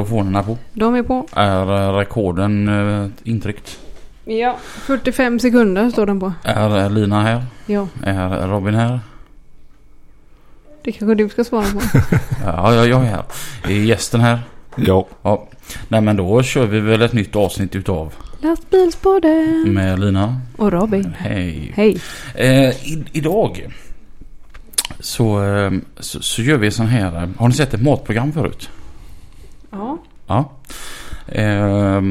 Mikrofonerna på? De är på. Är rekorden eh, intryckt? Ja, 45 sekunder står den på. Är Lina här? Ja, Är Robin här? det kanske du ska svara på. Ja, jag, jag är här. Är gästen här? Ja. Ja. Nej men då kör vi väl ett nytt avsnitt utav Lastbilspodden med Lina. och Robin. Hej. Hej. Eh, i, idag så, eh, så, så gör vi sån här. eh, Har ni sett ett matprogram förut? Ja. Ja. Eh,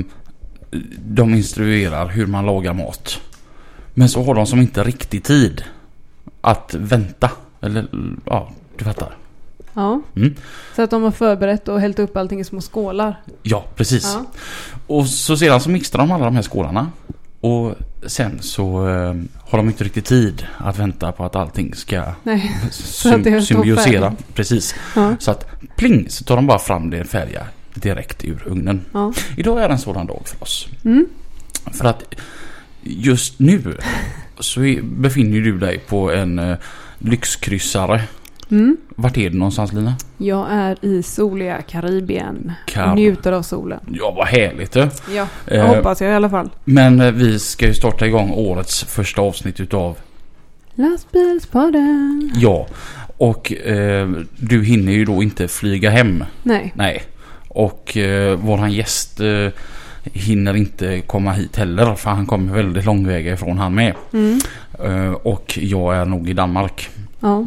de instruerar hur man lagar mat. Men så har de som inte riktigt tid att vänta. Eller ja, du fattar. Ja. Mm. Så att de har förberett och hällt upp allting i små skålar. Ja, precis. Ja. Och så sedan så mixar de alla de här skålarna. Och sen så eh, har de inte riktigt tid att vänta på att allting ska Nej. sym- det symbiosera. Precis. Ja. Så att pling så tar de bara fram det färdiga direkt ur ugnen. Ja. Idag är en sådan dag för oss. Mm. För att just nu så befinner du dig på en eh, lyxkryssare. Mm. Vart är du någonstans Lina? Jag är i soliga Karibien Kar- njuter av solen. Ja, vad härligt du. Ja, jag Eh, hoppas jag i alla fall. Men eh, vi ska ju starta igång årets första avsnitt utav Lastbilspodden. Ja. Och eh, du hinner ju då inte flyga hem. Nej. Nej. Och eh, våran gäst eh, hinner inte komma hit heller. För han kommer väldigt långväga ifrån han med. Mm. Eh, och jag är nog i Danmark. Ja.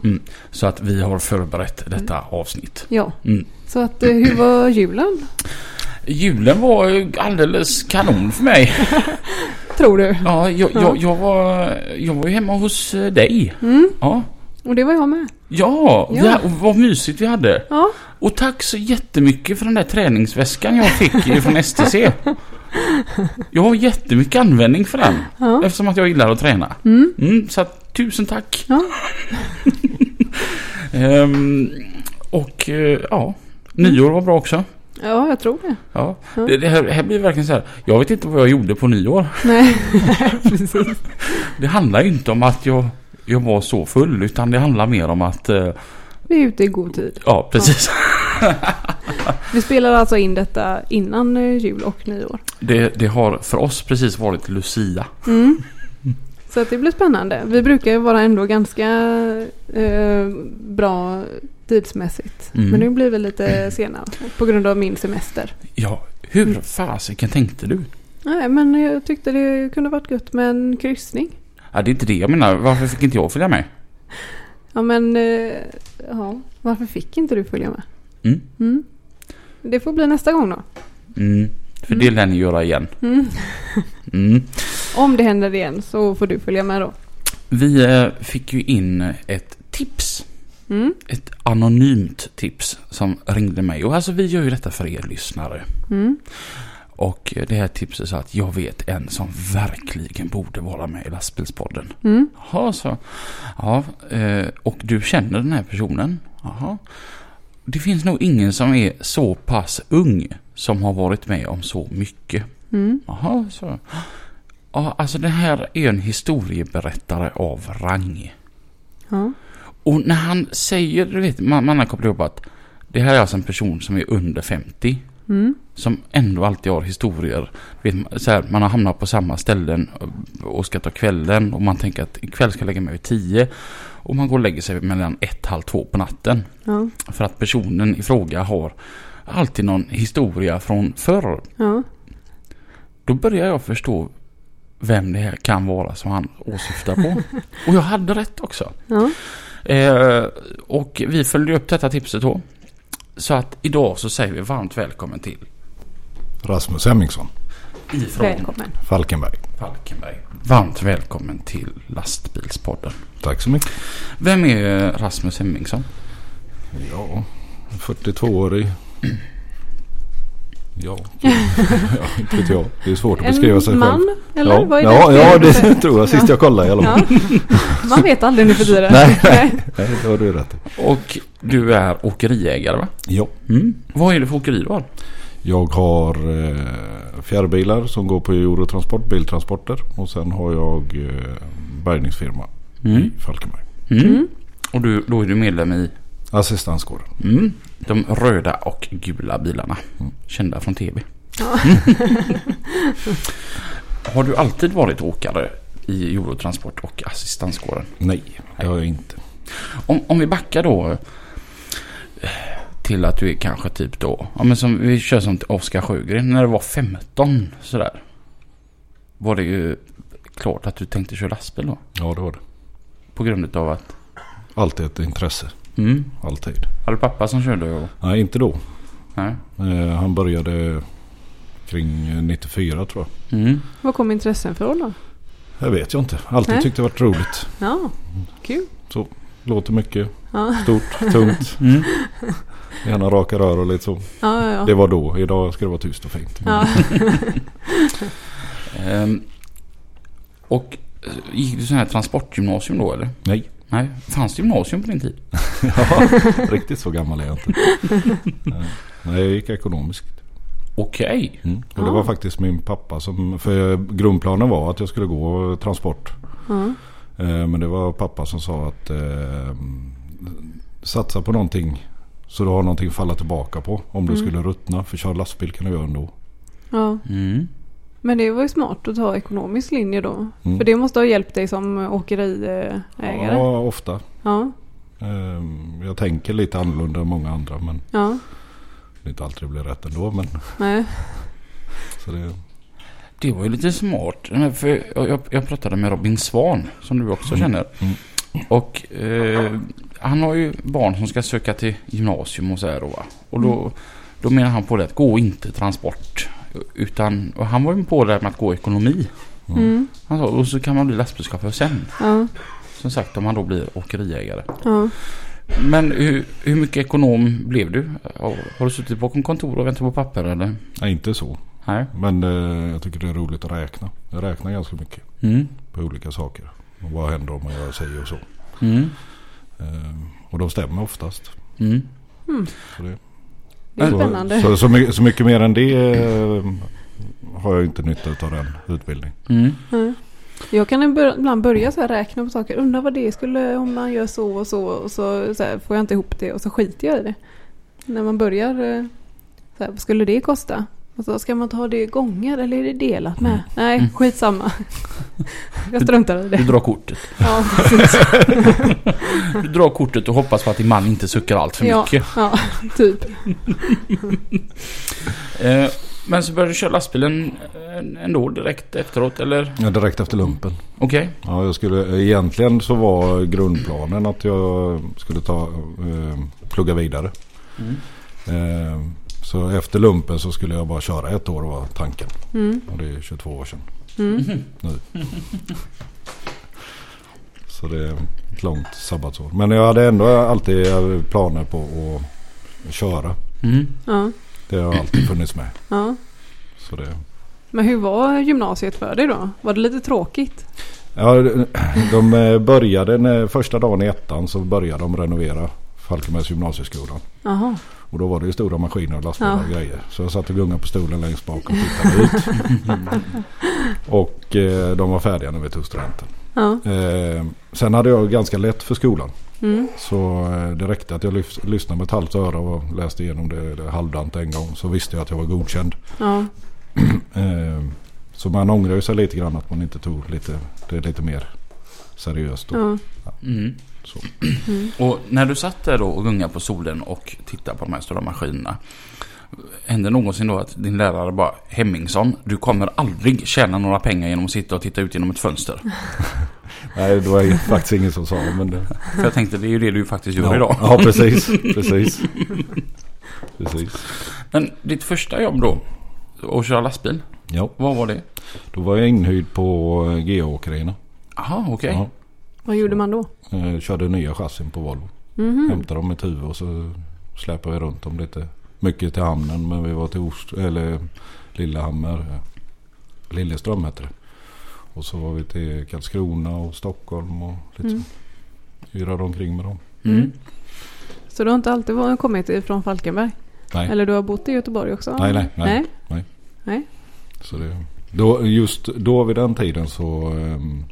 Så att vi har förberett detta avsnitt. Ja. Mm. Så att eh, hur var julen? Julen var alldeles kanon för mig. Tror du? Ja, jag, Ja. jag, jag, var, jag var ju hemma hos eh, dig. Mm. Ja. Och det var jag med. Ja, Ja. Och vad mysigt vi hade. Ja. Och tack så jättemycket för den där träningsväskan jag fick från STC. Jag har jättemycket användning för den. Ja. Eftersom att jag gillar att träna. Mm. Mm, så att, tusen tack. Ja. Ehm, och eh, ja, nyår var bra också. ja, jag tror det. Ja. Ja. Det, det här, här blir verkligen så här. Jag vet inte vad jag gjorde på nyår. Nej, precis. Det handlar inte om att jag, jag var så full. Utan det handlar mer om att... eh, Vi är ute i god tid. ja, precis. Vi spelar alltså in detta innan eh, jul och nyår. Det, det har för oss precis varit Lucia. Mm. Så att det blir spännande. Vi brukar ju vara ändå ganska eh, bra tidsmässigt. Mm. Men nu blir vi lite senare på grund av min semester. Ja, hur fasiken tänkte du? Nej, men jag tyckte det kunde varit gött med en kryssning. Ja, det är inte det jag menar. Varför fick inte jag följa med? Ja, men eh, ja, varför fick inte du följa med? Mm. Mm. Det får bli nästa gång då. Mm, för det lär ni göra igen. Mm. Mm. Om det händer igen så får du följa med då. Vi eh, fick ju in ett tips. Mm. Ett anonymt tips som ringde mig. Och alltså vi gör ju detta för er lyssnare. Och det här tipset sa att jag vet en som verkligen borde vara med i lastbilspodden. Mm. Jaha, så. Ja, eh, och du känner den här personen? Jaha. Det finns nog ingen som är så pass ung som har varit med om så mycket. Mm. Jaha, så. Ja, alltså det här är en historieberättare av rang. Ja. Och när han säger, du vet, man, man har kopplat ihop att det här är alltså en person som är under 50. Mm. Som ändå alltid har historier. Vet, så här, man har hamnat på samma ställen och ska ta kvällen och man tänker att ikväll ska jag lägga mig vid 10. Och man går och lägger sig mellan ett, halv två på natten. Ja. För att personen i fråga har alltid någon historia från förr. Ja. Då börjar jag förstå vem det här kan vara som han åsyftar på. Och jag hade rätt också. Ja. Eh, och vi följde upp detta tipset då. Så att idag så säger vi varmt välkommen till Rasmus Hemmingsson. ifrån Välkommen. Falkenberg. Falkenberg. Varmt välkommen till Lastbilspodden. Tack så mycket. Vem är Rasmus Hemmingsson? Ja, 42-årig. Ja, ja, inte vet jag. Det är svårt att beskriva sig En själv. man? Eller ja, vad är ja, det? ja, det tror jag sist jag kollade i alla fall. Ja. Man vet aldrig nu för tiden. Nej, nej, nej, det har du rätt i. Och du är åkeriägare va? Ja, Mm. Vad är det för åkeri du har? jag har eh, fjärrbilar som går på Eurotransport, biltransporter. Och sen har jag eh, bärgningsfirma Mm. i Falkenberg. Mm. Mm. Och du, då är du medlem i Assistanskåren. mm, de röda och gula bilarna. Mm. Kända från tv. Ja. Har du alltid varit åkare i Eurotransport och assistanskåren? Nej, det har jag inte. Om, om vi backar då eh, till att du är kanske typ då, ja men som vi kör som Oskar Sjögren när du var 15 sådär. Var det ju klart att du tänkte köra lastbil då? Ja, det var det. På grund av att, Alltid ett intresse. Mm, Alltid. hade du pappa som körde och, Nej, inte då. nej? Eh, han började kring eh, 94 tror jag. Mm. Vad kom intressen för då? Jag vet jag inte. Alltid Nej. tyckt det varit roligt. Ja, kul. Låter mycket. Ja, Stort, tungt. Mm. Gärna raka rör och lite så. ja, ja. Det var då. Idag ska det vara tyst och fint. ja. Ehm, och eh, gick du sån här transportgymnasium då eller? Nej. Nej, fanns det gymnasium på din tid? ja, riktigt så gammal är jag inte. Nej. Jag gick ekonomiskt. Okej. Mm. Och det Ah. var faktiskt min pappa som... För grundplanen var att jag skulle gå transport. ja. Eh, Men det var pappa som sa att eh, satsa på någonting så du har någonting att falla tillbaka på om du Mm. skulle ruttna. För köra lastbil kan du göra ändå. ja. Mm. Men det var ju smart att ta ekonomisk linje då. Mm. För det måste ha hjälpt dig som åkeriägare. Ja, ofta. Ja, Jag tänker lite annorlunda än många andra men ja. det är inte alltid det blir rätt ändå. Men, Nej. så det, Det var ju lite smart. För jag, pratade med Robin Svan som du också Mm. känner. Mm. Och eh, han har ju barn som ska söka till gymnasium och så här va? Och då, då menar han på det att gå inte transport. Utan, och han var ju på det här med att gå ekonomi. Mm. Mm. Han sa, och så kan man bli lastbilschaufför sen. Ja, Som sagt om man då blir åkeriägare. ja. Men hur, hur mycket ekonom blev du? Har du suttit bakom kontor och väntat på papper eller? nej, inte så. Nej. Men eh, jag tycker det är roligt att räkna. Jag räknar ganska mycket Mm. på olika saker. Och vad händer om man gör sig och så. Mm. Eh, och de stämmer oftast. Mm. Så det, Det är så, spännande. Så, så, mycket, så mycket mer än det eh, har jag inte nytta av den utbildningen. Mm. Ja. Jag kan ibland börja så här räkna på saker. Undrar vad det skulle om man gör så och så. Och så, så här, får jag inte ihop det och så skiter jag i det. När man börjar. eh, Så här, vad skulle det kosta? Och så ska man ta det gånger eller är det delat med? Nej, Mm. skitsamma. Jag struntar i Du det. drar kortet. Ja, precis. Du drar kortet och hoppas på att din man inte suckar allt för Ja, mycket. ja, typ. Eh, men så började du köra lastbilen eh, ändå direkt efteråt eller? Ja, direkt efter lumpen. Okej. Ja, jag skulle, egentligen så var grundplanen att jag skulle ta, eh, plugga vidare. Mm. Eh, så efter lumpen så skulle jag bara köra ett år var tanken. Mm, Och det är 22 år sedan. mm. Mhm. Så det är ett långt sabbatsår. Men jag hade ändå alltid planer på att köra. Mm. Ja, Det har alltid funnits med. ja. Så det, Men hur var gymnasiet för dig då? Var det lite tråkigt? ja, de eh, började, när, första dagen i ettan så började de renovera Falkenbergs gymnasieskolan. Jaha. Och då var det ju stora maskiner och lastbilar och Ja. grejer. Så jag satt och gungade på stolen längst bak och tittade ut. och eh, de var färdiga när vi tog studenten. Ja. Eh, sen hade jag ganska lätt för skolan. Mm. Så eh, det räckte att jag lys- lyssnade med ett halvt öra och läste igenom det, det halvdant en gång. Så visste jag att jag var godkänd. Ja. Eh, så man ångrar ju sig lite grann att man inte tog lite, det lite mer seriöst. Då. Ja. Mm. Så. Mm. Och när du satt där då och gungade på solen och tittade på de här stora maskinerna. Hände någonsin då att din lärare bara Hemmingsson, du kommer aldrig tjäna några pengar genom att sitta och titta ut genom ett fönster. Nej, det var ju faktiskt ingen som sa. Men det, För jag tänkte det är ju det du faktiskt gör ja, idag. ja, precis. precis. precis. Men ditt första jobb då? Att köra lastbil? Ja, Vad var det? då var jag inhyrd på eh, GA-åkerierna. Jaha, okej. Ja. Vad gjorde man då? Eh, körde nya chassin på Volvo. Mhm. Hämtade dem i Tuve och så släpade vi runt dem lite. Mycket till hamnen men vi var till Ors eller Lillehammer. eh, Lilleström heter det. Och så var vi till Karlskrona och Stockholm och lite Mm. så. Yrade omkring med dem. Mm. Så du har inte alltid kommit ifrån Falkenberg? Nej, Eller du har bott i Göteborg också? Nej, nej, nej. nej. Nej. så det, då, just då vid den tiden så ehm,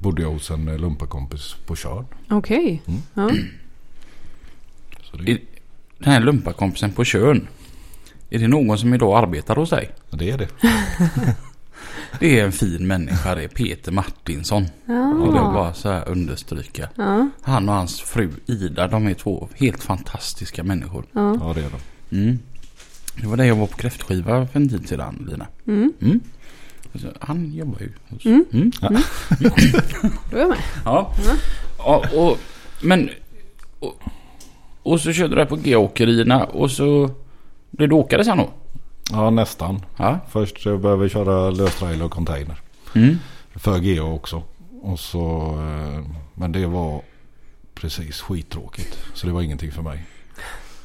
bodde jag hos en lumparkompis på Tjörn. Okej. Mm. Ja. Så det, I- Den här lumparkompisen på Tjörn. Är det någon som idag arbetar hos dig? det är det. Det är en fin människa det är Peter Martinsson. Ja. Jag vill bara så här understryka. Ja. Han och hans fru Ida, de är två helt fantastiska människor. Ja. Ja, det är det. Mm. Det var det jag var på kräftskiva för en tid sedan, Lina. Mm. Mm. Så Han jobbar ju hos... Mm. Mm. Då är jag med. Ja. Mm. ja och, men... Och, och så körde du där på G-åkerierna och så blev du åkare sen då? Ja, nästan. Ja. Först så började vi köra löstrailer och container. Mm. För GA också. Och så, eh, men det var precis skittråkigt. Så det var ingenting för mig.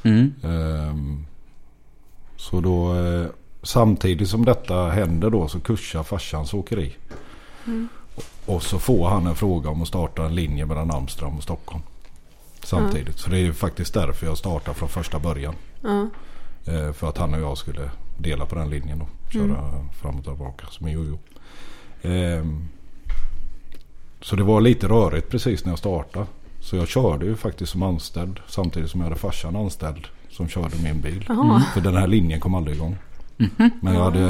Mm. Ehm, Så då eh, samtidigt som detta händer då så kursar farsans åkeri. Mm. Och så får han en fråga om att starta en linje mellan Amsterdam och Stockholm. Samtidigt. Så det är ju faktiskt därför jag startar från första början. Ja. Eh, För att han och jag skulle dela på den linjen och köra Mm. fram och tillbaka som en jojo. Ehm, Så det var lite rörigt precis när jag startade. Så jag körde ju faktiskt som anställd samtidigt som jag hade farsan anställd som körde min bil. Jaha. För den här linjen kom aldrig igång. Mhm. Men jag hade,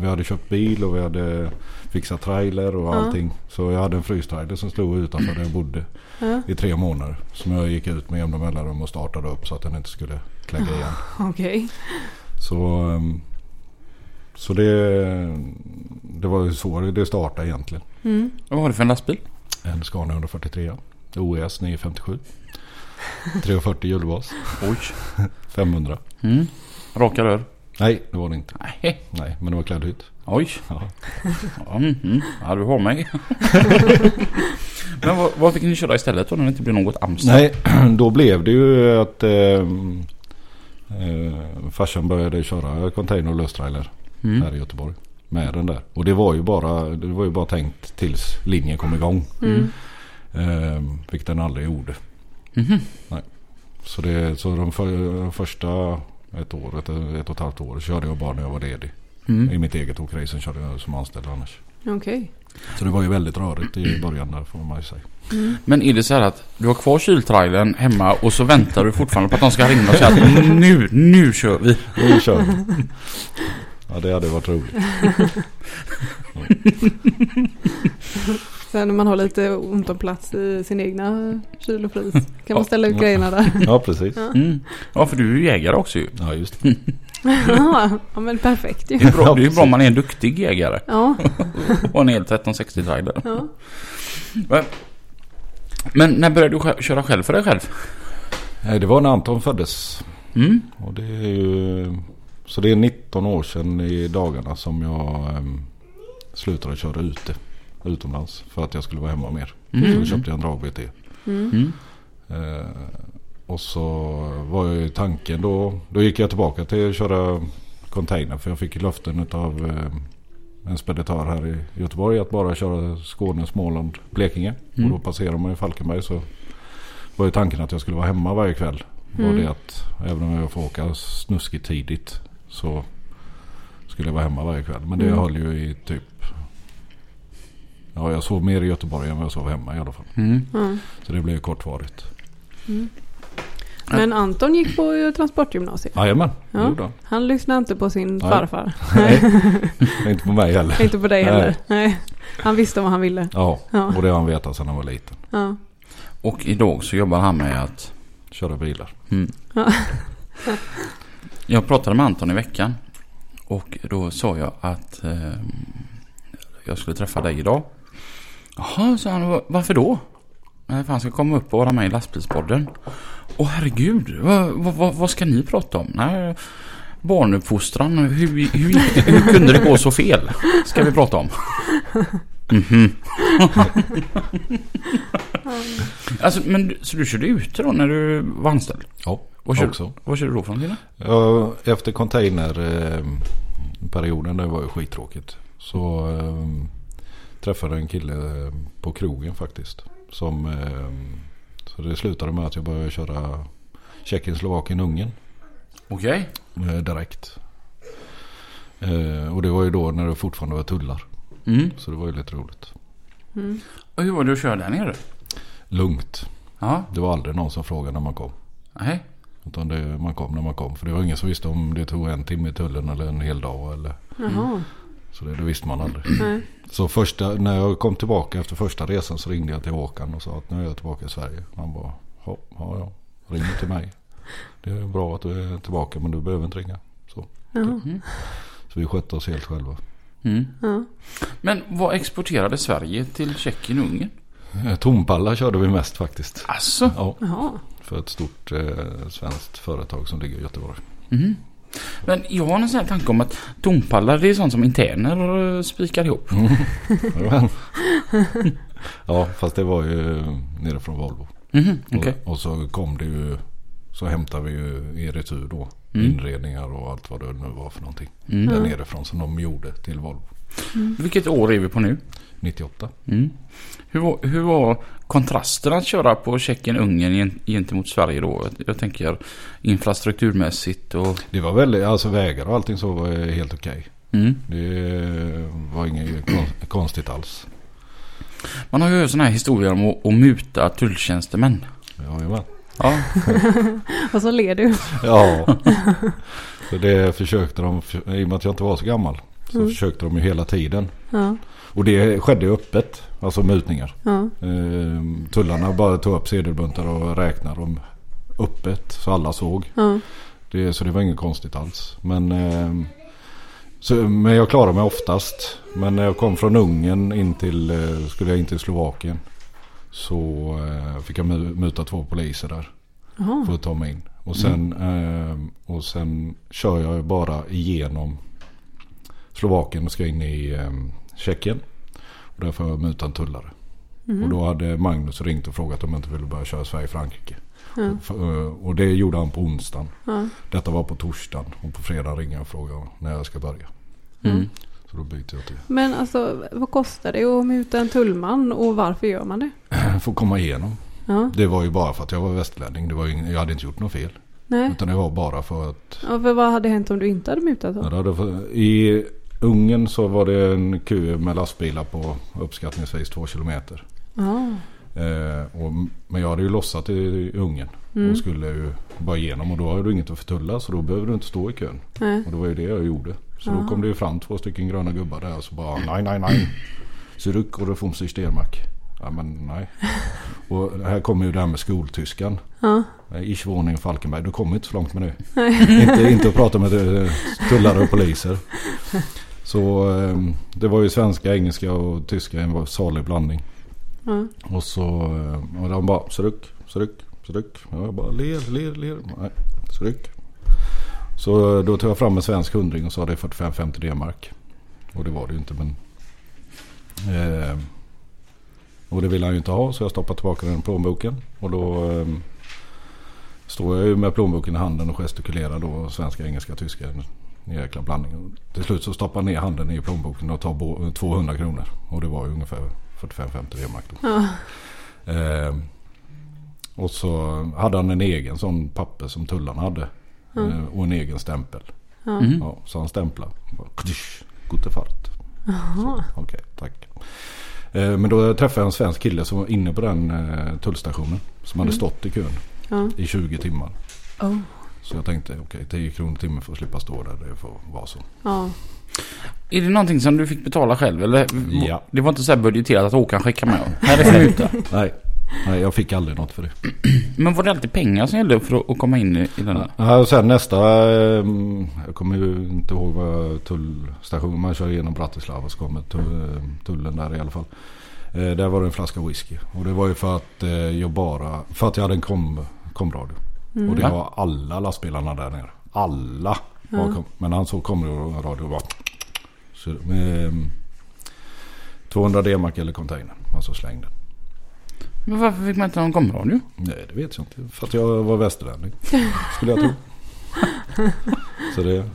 vi hade köpt bil och vi hade fixat trailer och Ja. allting. Så jag hade en frystrailer som stod utanför där jag bodde Ja. i tre månader. Som jag gick ut med jämna mellanrum och startade upp så att den inte skulle klägga igen. Okej. Så, ehm, så det, det var ju så det startade egentligen. Mm. Vad var det för en lastbil? En Scania 143. OES 957. 340 hjulbas. Oj. 500. Mm. Raka rör? Nej, det var det inte. Nej. Nej, men det var klädhytt. Oj. Ja. Mm, mm. ja du har mig. Men vad, vad fick ni köra istället då när det inte blev något Amsterdam? Nej, då blev det ju att eh, eh, farsan började köra container och löstrailer Mm. här i Göteborg. Med den där. Och det var ju bara, det var ju bara tänkt tills linjen kom igång. Mm. Eh, vilket den aldrig gjorde. Mhm. Så, det, så de, för, de första ett år, ett, ett och ett halvt år körde jag bara när jag var ledig. I Mm. mitt eget åkeri. Sen körde jag som anställd annars. Okej. Så det var ju väldigt rörigt i början där får man ju säga. Mm. Men är det så här att du har kvar kyltrailern hemma och så väntar du fortfarande på att de ska ringa och säga att nu, nu kör vi. Nu kör vi. Ja det hade varit roligt. Sen när man har lite ont om plats i sin egna kyl och frys kan man ställa ut grejerna där. Ja precis. Ja. Mm. Ja, för du är ju jägare också ju. Ja just det. ja, men perfekt ju. Det är bra, det är ju bra om man är en duktig jägare Ja. och en hel 1360-trailer. ja. Men, men när började du köra själv för dig själv? Nej, det var när Anton föddes. Mm. Och det är ju, så det är 19 år sedan i dagarna som jag um, slutade köra ute. Utomlands. För att jag skulle vara hemma mer. Mm. Så då köpte jag en drag-BT. Mm. Mm. Och så var ju tanken då. Då gick jag tillbaka till att köra container. För jag fick löften av eh, en speditör här i Göteborg. Att bara köra Skåne, Småland, Blekinge. Mm. Och då passerar man ju Falkenberg. Så var ju tanken att jag skulle vara hemma varje kväll. Var Mm. det att även om jag får åka snuskigt tidigt. Så skulle jag vara hemma varje kväll. Men det Mm. höll ju i typ. Ja jag sov mer i Göteborg än vad jag sov hemma i alla fall. Mm. Så det blev kortvarigt. Mm. Men Anton gick på eh, transportgymnasiet. Jajamän, Ja. han. Lyssnade inte på sin Nej. farfar. Nej, inte på mig heller. Inte på dig Nej. heller. Nej. Han visste vad han ville. Ja, Ja. och det har han vetat sedan han var liten. Ja. Och idag så jobbar han med att... Köra bilar. Mm. Ja. Jag pratade med Anton i veckan. Och då sa jag att eh, jag skulle träffa dig idag. Jaha, sa han. "Va- Varför då? För han ska komma upp och vara med i lastbilspodden. Åh herregud, vad, vad, vad, ska ni prata om? Nej, Barnuppfostran. Hur, hur, det- hur kunde det gå så fel? Ska vi prata om. Mhm. alltså, men så du körde ute då när du var anställd? Ja, Vad körde, också. vad körde du då för någonting? Ja, efter containerperioden, det var ju skittråkigt. Så eh, träffade jag en kille på krogen faktiskt. Som, eh, så det slutade med att jag började köra Tjeckien, Slovakien, Ungern Okej. eh, direkt. Eh, och det var ju då när det fortfarande var tullar. Mm. Så det var ju lite roligt. Mm. Och hur var det att köra där nere? Lugnt. Ja. Det var aldrig någon som frågade när man kom. Nej. Utan det, man kom när man kom. För det var ingen som visste om det tog en timme i tullen eller en hel dag. Eller, Jaha. Så det, det visste man aldrig. Nej. Så första, när jag kom tillbaka efter första resan så ringde jag till Håkan och sa att nu är jag tillbaka i Sverige. Han bara, ja, ja, ja. ring till mig. Det är bra att du är tillbaka men du behöver inte ringa. Så. Mm. så vi skötte oss helt själva. Mm. Ja. Men vad exporterade Sverige till Tjeckien och Ungern? Eh, Tompallar körde vi mest faktiskt. Alltså. Ja, Jaha. för ett stort eh, svenskt företag som ligger i Göteborg. Mhm. Men jag har en sån här tanke om att tompallar det är sånt som interner eh, spikar ihop. Jajamän. ja, fast det var ju nere från Volvo. Mhm, Okej. Och, och så kom det ju, så hämtade vi ju i retur då. Mm. Inredningar och allt vad det nu var för någonting. Mm. Där nerifrån som de gjorde till Volvo. Vilket år är vi på nu? 98. Mm. Hur, hur var kontrasten att köra på Tjeckien-Ungern gen- gentemot Sverige då? Jag tänker infrastrukturmässigt och... Det var väldigt, alltså vägar och allting så var helt okej. Mm. Det var inget kon- konstigt alls. Man har ju hört sådana här historier om att, att muta tulltjänstemän. Jajamän. Ja. Och så ler du. Ja. så det försökte de, i och med att jag inte var så gammal. Så Mm. försökte de ju hela tiden. Ja. Och det skedde öppet. Alltså mutningar. Ja. Eh, tullarna bara tog upp sedelbuntar och räknade dem öppet. Så alla såg. Ja. Det, så det var inget konstigt alls. Men, eh, så, men jag klarade mig oftast. Men när jag kom från Ungern in till, eh, skulle jag in till Slovakien. Så eh, fick jag mu- muta två poliser där. Jaha. För att ta mig in. Och sen, eh, och sen kör jag bara igenom Slovakien och ska in i Tjeckien. Och där får jag muta en tullare. Mhm. Och då hade Magnus ringt och frågat om jag inte ville börja köra Sverige-Frankrike. Ja. För, eh, Och det gjorde han på onsdagen. Ja. Detta var på torsdagen. Och på fredag ringer jag och frågar när jag ska börja. Mm. Så då byter jag till. Men alltså vad kostar det att muta en tullman och varför gör man det? Få komma igenom. Ja. Det var ju bara för att jag var västerlänning. Det var ju, jag hade inte gjort något fel. Nej. Utan det var bara för att Ja, för vad hade hänt om du inte hade mutat för- I Ungern så var det en kö med lastbilar på uppskattningsvis två kilometer. Ja. Eh, och, men jag hade ju lossat i Ungern Mm. och skulle ju bara igenom och då har du inget att förtulla så då behöver du inte stå i kön. Nej. Och det var ju det jag gjorde. Så Ja. då kom det ju fram två stycken gröna gubbar där och så bara nej nej nej. Zurück och det får Stermark. Ja men nej. Och här kommer ju det här med skoltyskan. Ja. Ich wohne in Falkenberg. Du kommer inte så långt med det. inte, inte att prata med tullare och poliser. Så eh, det var ju svenska, engelska och tyska i en salig blandning. Ja. Och så eh, och de bara sruck, sruck, sruck. Jag bara ler, ler, ler. Nej, sruck. Så eh, då tog jag fram en svensk hundring och sa det är 45-50 D-mark. Och det var det ju inte men. Eh, och det ville han ju inte ha så jag stoppade tillbaka den i plånboken. Och då eh, står jag ju med plånboken i handen och gestikulerar då svenska, engelska, tyska. En jäkla blandning. Till slut så stoppar ner handen i plånboken och tar bo- 200 kronor. Och det var ju ungefär 45-50 D-mark då. Ja. Eh, och så hade han en egen sån papper som tullarna hade. Mm. Eh, och en egen stämpel. Mm. Ja, så han stämplade. Bara, "Kdish, Gute. Jaha. Okej, tack. Eh, men då träffade jag en svensk kille som var inne på den eh, tullstationen. Som hade Mm. stått i kön Ja. i 20 timmar. Oh. Så jag tänkte okej 10 kronor timmen för att slippa stå där. Det får vara så. Ja. Är det någonting som du fick betala själv? Eller? Ja. Det var inte så här budgeterat att Håkan skickar med. Här är för muta. Nej, nej, jag fick aldrig något för det. Men var det alltid pengar som gällde för att- komma in i, den där? Ja, och sen nästa, eh, jag kommer ju inte ihåg vad tullstation, man kör igenom Bratislava så kommer tull, tullen där i alla fall. Eh, där var det en flaska whisky. Och det var ju för att eh, jag bara, för att jag hade en kom, komradio. Mm. Och det har alla lastbilarna där nere. Alla. Bakom. Men han såg kommer radio och bara... Så med, ehm, 200 D-mark eller container. Och så slängde. Men varför fick man inte någon komradio? Nej det vet jag inte. För att jag var västerlänning. Skulle jag tro. Så det...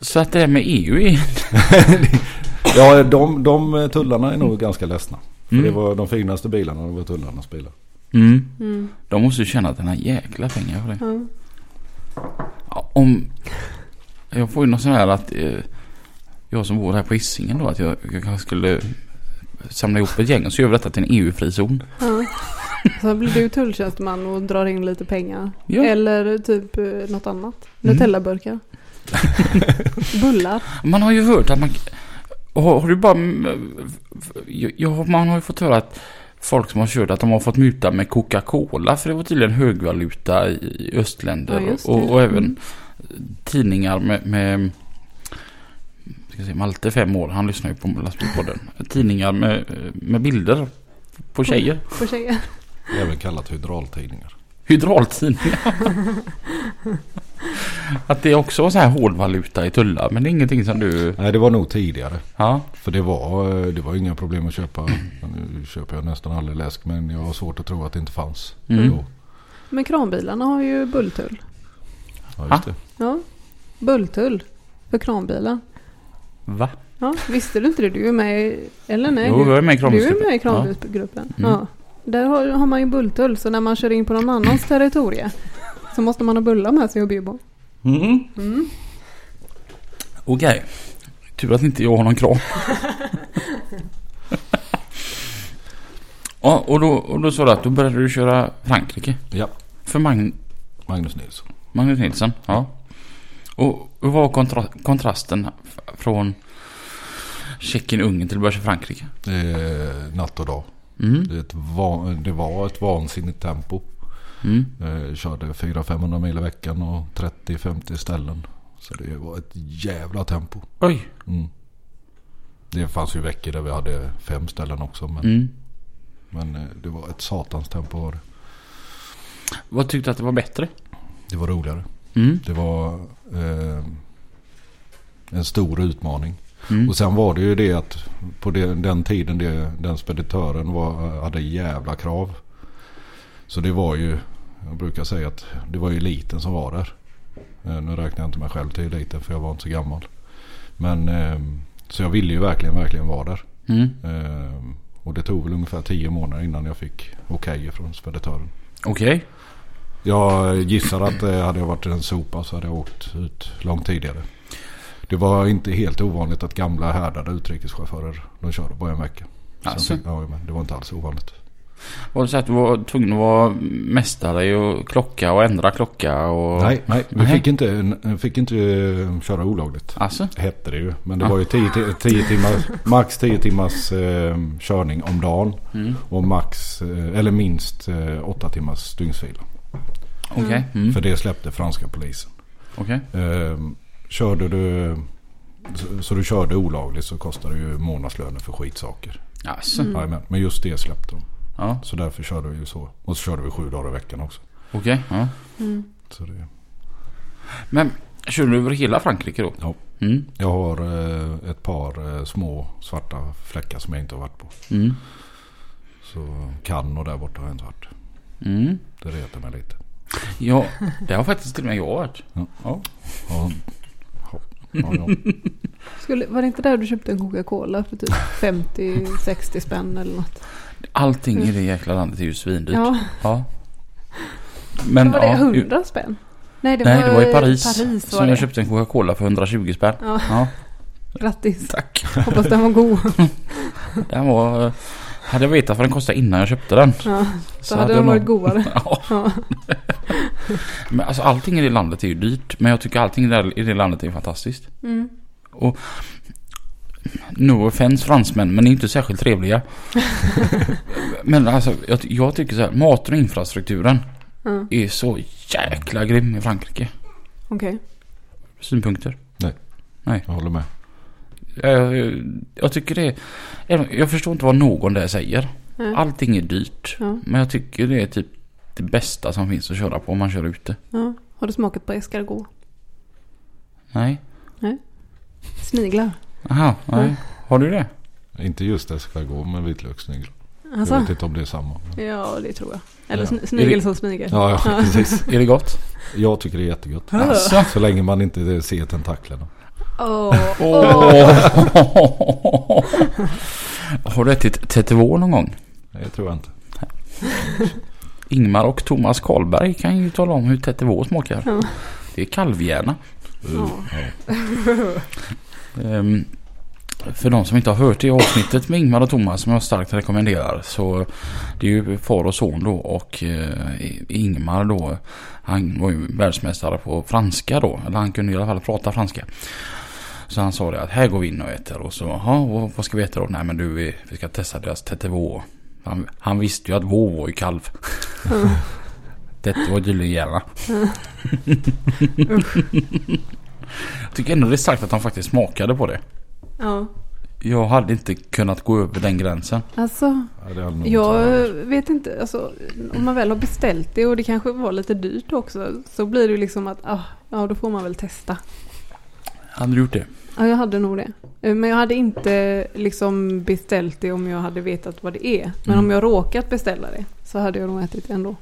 Så att det här med EU är... Ja de, de tullarna är nog ganska ledsna. För Mm. det var de finaste bilarna. Det var tullarnas bilar. Mm. Mm. De måste ju tjäna denna jäkla pengar för det. Ja, om... Jag får ju någon sån här att... Eh, jag som bor här på Hisingen då att jag, jag kanske skulle samla ihop ett gäng och så gör vi detta till en EU-frizon. Ja. Så blir du tulltjänsteman och drar in lite pengar. Ja. Eller typ eh, något annat. Mm. Nutellaburkar. Bullar. Man har ju hört att man... Har, har du bara... Ja, man har ju fått höra att folk som har kört att de har fått muta med Coca-Cola för det var tydligen högvaluta i östländer. Ja, och, och även Mm. tidningar med... med ska jag säga, Malte fem år, han lyssnar ju på lastbilspodden. Tidningar med, med bilder på tjejer. På tjejer. Även kallat hydraultidningar. Hydraultidningar. att det är också så här hårdvaluta i tullar. Men det är ingenting som du... Nej det var nog tidigare. Ja. För det var, det var inga problem att köpa. Nu köper jag nästan aldrig läsk men jag har svårt att tro att det inte fanns. Mm. Då. Men kranbilarna har ju bulltull. Ja, Ha? just det. Ja. Bulltull. För kranbilar. Va? Ja, visste du inte det? Du är med i... Eller nej? Jo, jag är med i du är kranbilsgruppen. med i Ja. kranbilsgruppen. Mm. Ja. Där har, har man ju bulltull. Så när man kör in på någon annans territorie. Så måste man ha bullar med sig och bjuda. Mm. Mm. Okej. Tur att inte jag har någon kran. ja, och då, och då sa du att då började du köra Frankrike. Ja, För Mag Magnus Nilsson. Magnus Nilsson. Ja. Och, vad var kontra kontrasten från Tjeckien, Ungern till att börja köra Frankrike? Det är natt och dag. Mm. Det, är ett va- det var ett vansinnigt tempo. Mm. Jag körde 400-500 mil i veckan och 30-50 ställen. Så det var ett jävla tempo. Oj. Mm. Det fanns ju veckor där vi hade fem ställen också. Men, Mm. men eh, det var ett satans tempo var det. Vad tyckte du att det var bättre? Det var roligare. Mm. Det var eh, en stor utmaning. Mm. Och sen var det ju det att på det, den tiden det, den speditören var, hade jävla krav. Så det var ju, jag brukar säga att det var ju eliten som var där. Eh, nu räknar jag inte mig själv till eliten för jag var inte så gammal. Men eh, så jag ville ju verkligen, verkligen vara där. Mm. Eh, och det tog väl ungefär tio månader innan jag fick okej från speditören. Okej. Jag gissar att eh, hade jag varit en sopa så hade jag åkt ut långt tidigare. Det var inte helt ovanligt att gamla härdade utrikeschaufförer de körde bara en vecka. Sen Alltså. fick- ja, men det var inte alls ovanligt. Var det så att du var tvungen att vara mästare i att klocka och ändra klocka och... Nej, nej, vi Nej. fick inte, fick inte eh, köra olagligt. Alltså? Hette det ju. Men det Ja. var ju 10, ti- 10 timmar, max 10 timmars eh, körning om dagen. Mm. Och max, eh, eller minst eh, 8 timmars dygnsvila. Okej. Mm. För det släppte franska polisen. Okej. Eh, körde du så, så du körde olagligt så kostar det ju månadslöner för skitsaker. Alltså? Mm. Men just det släppte de. Ja. Så därför körde vi ju så. Och så körde vi sju dagar i veckan också. Okej. Ja. Mm. Så det, Men kör du över hela Frankrike då? Ja. Mm. jag har eh, ett par eh, små svarta fläckar som jag inte har varit på. Mm. Så kan och där borta har jag inte varit. Mm. Det retar mig lite. Ja, det har faktiskt till och med jag varit. Ja. Ja. Ja, ja, ja, ja. Skulle, var det inte där du köpte en Coca-Cola för typ 50-60 spänn eller något? Allting i det jäkla landet är ju svindyrt. Ja, Ja. Men var det ja, 100 spänn? Nej, det, Nej, var, det var i Paris. Paris var som det. jag köpte en Coca-Cola för 120 spänn. Ja, Ja, grattis. tack. Hoppas den var god. Den var... Hade jag vetat vad den kostade innan jag köpte den. Ja, så, hade jag den varit nog- godare. Ja, Ja. men alltså allting i det landet är ju dyrt. Men jag tycker allting i det landet är fantastiskt. Mm. No offense fransmän, men inte särskilt trevliga. men alltså, jag, jag tycker så här, maten och infrastrukturen Ja. är så jäkla grym i Frankrike. Okej. Synpunkter? Jag håller med. Jag, jag, jag tycker det är, Jag förstår inte vad någon där säger. Nej. Allting är dyrt. Ja. Men jag tycker det är typ det bästa som finns att köra på om man kör ute. Ja. Har du smakat på escargot? Nej. Sniglar. Aha, nej. Har du det? Inte just escargot med vitlökssnigel. Alltså? Jag vet inte om det är samma. Ja, det tror jag. Eller Ja. sn- snigel som smyger. Ja, ja, precis. Är det gott? Jag tycker det är jättegott. Alltså. Så länge man inte ser tentaklerna. Åh, Har du ätit tetivå någon gång? Det tror jag inte. Ingmar och Thomas Karlberg kan ju tala om hur tetivå smakar. Ja. Det är kalvhjärna. Ja. Ehm, för de som inte har hört det avsnittet med Ingmar och Thomas som jag starkt rekommenderar så det är ju far och son då och eh, Ingmar då han var ju världsmästare på franska då eller han kunde i alla fall prata franska. Så han sa det att här går vi in och äter och så ja vad, ska vi äta då? Nej men du vi, vi ska testa deras tetivå. Han, han visste ju att vå var ju kalv. Det var tydligen gärna. Jag tycker ändå det är sagt att de faktiskt smakade på det. ja. Jag hade inte kunnat gå över den gränsen. Alltså, Ja, jag vet inte. Alltså, om man väl har beställt det och det kanske var lite dyrt också. Så blir det liksom att, ah, ja då får man väl testa. Hade du gjort det? Ja, jag hade nog det. Eh, Men jag hade inte liksom beställt det om jag hade vetat vad det är. Men Mm. om jag råkat beställa det så hade jag nog ätit det ändå.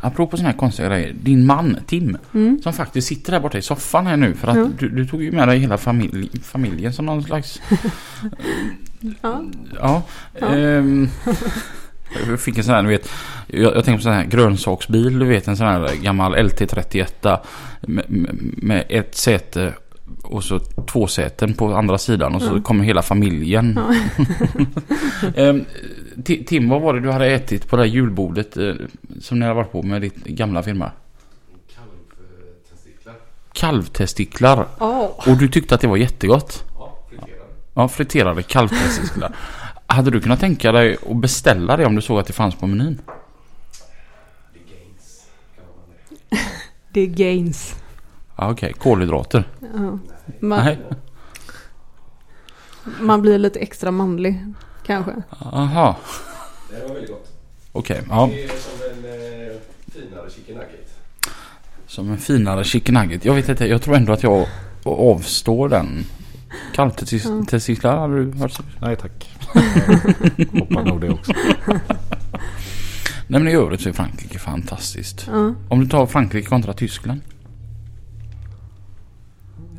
Apropå sådana här konstiga grejer. Din man Tim Mm. som faktiskt sitter där borta i soffan här nu för att Ja. du, du tog ju med dig hela familj, familjen som någon slags... Ja. Ja. Ja. ehm, jag fick en sån här, du vet. Jag, jag tänker på sån här grönsaksbil, du vet en sån här gammal LT31 med, med, med ett säte och så två säten på andra sidan och så Ja. kommer hela familjen. Ja. Ti- Tim, vad var det du hade ätit på det här julbordet eh, som ni hade varit på med ditt gamla firma? Kalvtestiklar. Kalvtestiklar. Ja. Och du tyckte att det var jättegott? Ja, friterade. Ja, friterade kalvtestiklar. hade du kunnat tänka dig att beställa det om du såg att det fanns på menyn? Det är gains. Är gains. Ja, okej. Kolhydrater. Ja. Man, Nej. man blir lite extra manlig kanske. Aha. Det var väldigt gott. Okej. Ja. Det är som en eh, finare chicken nugget. Som en finare chicken nugget. Jag vet inte. Jag tror ändå att jag avstår den. Kalvtestiklar hade du hört? Nej tack. Hoppar nog det också. Nej men i övrigt så är Frankrike fantastiskt. Ja. Om du tar Frankrike kontra Tyskland.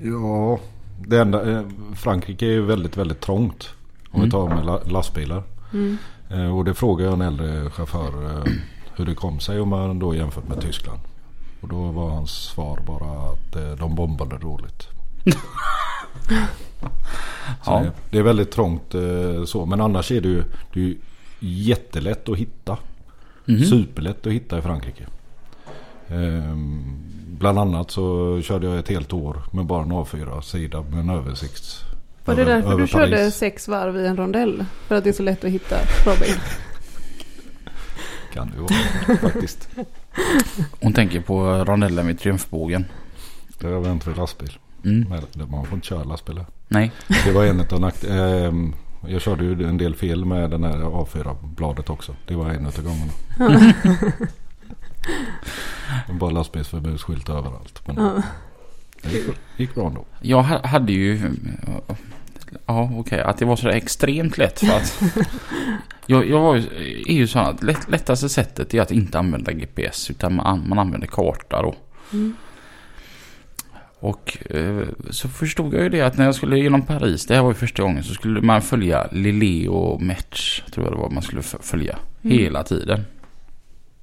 Ja, det enda, eh, Frankrike är väldigt, väldigt trångt. Om Mm. vi tar med la, lastbilar. Mm. Eh, och det frågade jag en äldre chaufför eh, hur det kom sig om man då jämfört med Tyskland. Och då var hans svar bara att de bombade dåligt. Ja. det, är väldigt trångt så. Men annars är det ju, det är ju jättelätt att hitta. Mhm. Superlätt att hitta i Frankrike. Bland annat så körde jag ett helt år med bara en A4-sida med en översikt. Var det över- därför över du körde Paris. sex varv i en rondell? För att det är så lätt att hitta bra bil. Kan det vara faktiskt. Hon tänker på rondellen vid Triumfbågen. Det har vänt vid lastbil. Mm. Men man får inte köra lastbil. Nej. Det var en av nakt- ehm, Jag körde ju en del fel med den här A4-bladet också. Det var en av gångerna. Bara lastbilsförbudsskylt överallt. Men Ja. det gick, gick bra ändå. Jag ha- hade ju... Ja, okej. Att det var så där extremt lätt för att... jag, jag var ju, är ju så att lätt, lättaste sättet är att inte använda GPS utan man, man använder karta då. Mm. Och eh, så förstod jag ju det att när jag skulle genom Paris, det här var ju första gången, så skulle man följa Lille och Metz, tror jag det var man skulle följa. Mm. Hela tiden.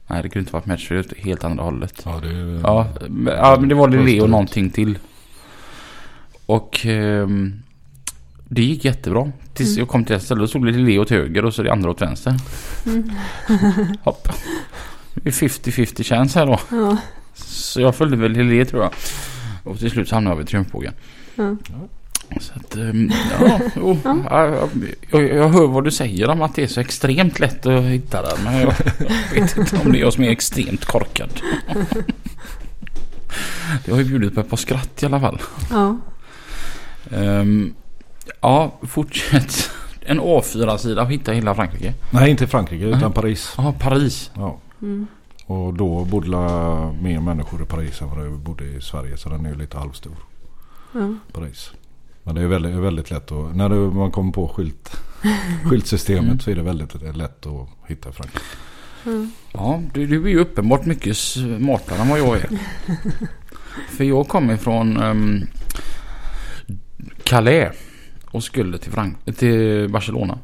Nej, det kunde inte varit för det helt andra hållet. Ja, det är, Ja, men- ja men det var Lille och någonting till. Och ehm, det gick jättebra. Tills Mm. jag kom till ett ställe och stod Lille åt höger och så det andra åt vänster. Mm. Hopp. Det är 50-50 chans här då. Ja. Så jag följde väl Lille tror jag. Och till slut så hamnade jag vid Triumfbågen. Ja. Så att, ehm, ja, jo, Ja. ja, jag, jag hör vad du säger om att det är så extremt lätt att hitta den. Men jag, jag vet inte om det är jag som är extremt korkad. Det har ju bjudit på ett par skratt i alla fall. Ja. Ehm, ja, fortsätt. En A4-sida och hitta hela Frankrike. Nej, inte Frankrike utan Nej. Paris. Ja, Paris. Ja. Mm. Och då bodde mer människor i Paris än vad det bodde i Sverige. Så den är ju lite halvstor. Ja. Paris. Men det är väldigt, väldigt lätt att, när du, man kommer på skylt, skyltsystemet Mm. så är det väldigt lätt att hitta Frankrike. Ja. Ja, du, du är ju uppenbart mycket smartare än vad jag är. För jag kommer från um, Calais och skulle till, Frank- till Barcelona.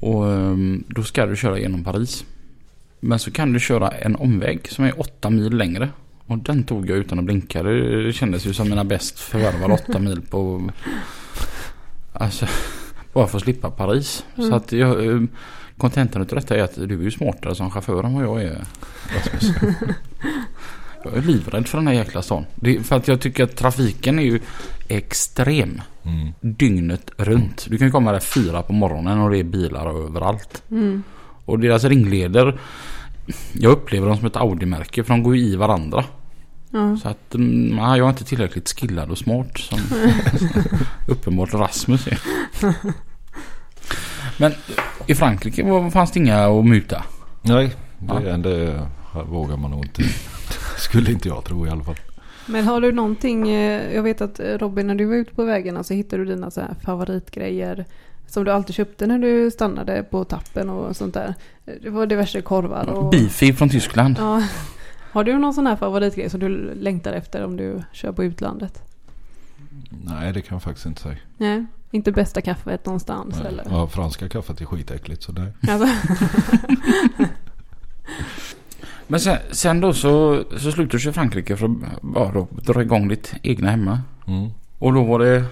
Och ehm, då ska du köra genom Paris. Men så kan du köra en omväg som är åtta mil längre. Och den tog jag utan att blinka. Det, det kändes ju som mina bäst förvärvade åtta mil på... Alltså, bara för att slippa Paris. Mm. Så att jag... ehm, Kontentan utav detta är att du är ju smartare som chaufför än vad jag är. Rasmus. jag är livrädd för den här jäkla stan. Det är för att jag tycker att trafiken är ju extrem. Mm. Dygnet runt. Du kan ju komma där fyra på morgonen och det är bilar överallt. Mm. Och deras ringleder. Jag upplever dem som ett Audi-märke för de går ju i varandra. Ja. Så att mm, nej, jag är inte tillräckligt skillad och smart som uppenbart Rasmus är. Men i Frankrike var- fanns det inga att muta. Nej, det, Ja. det vågar man nog inte. Skulle inte jag tro i alla fall. Men har du någonting, eh, jag vet att eh, Robin när du var ute på vägarna så hittade du dina så här favoritgrejer som du alltid köpte när du stannade på tappen och sånt där. Det var diverse korvar och... Beefy från Tyskland. Ja. Har du någon sån här favoritgrej som du längtar efter om du kör på utlandet? Nej, det kan jag faktiskt inte säga. Nej, inte bästa kaffet någonstans Nej. eller? Ja, franska kaffet är skitäckligt så nej. Alltså, Men sen, sen då så, så slutade du i Frankrike för att bara då dra igång ditt egna hemma. Mm. Och då var det...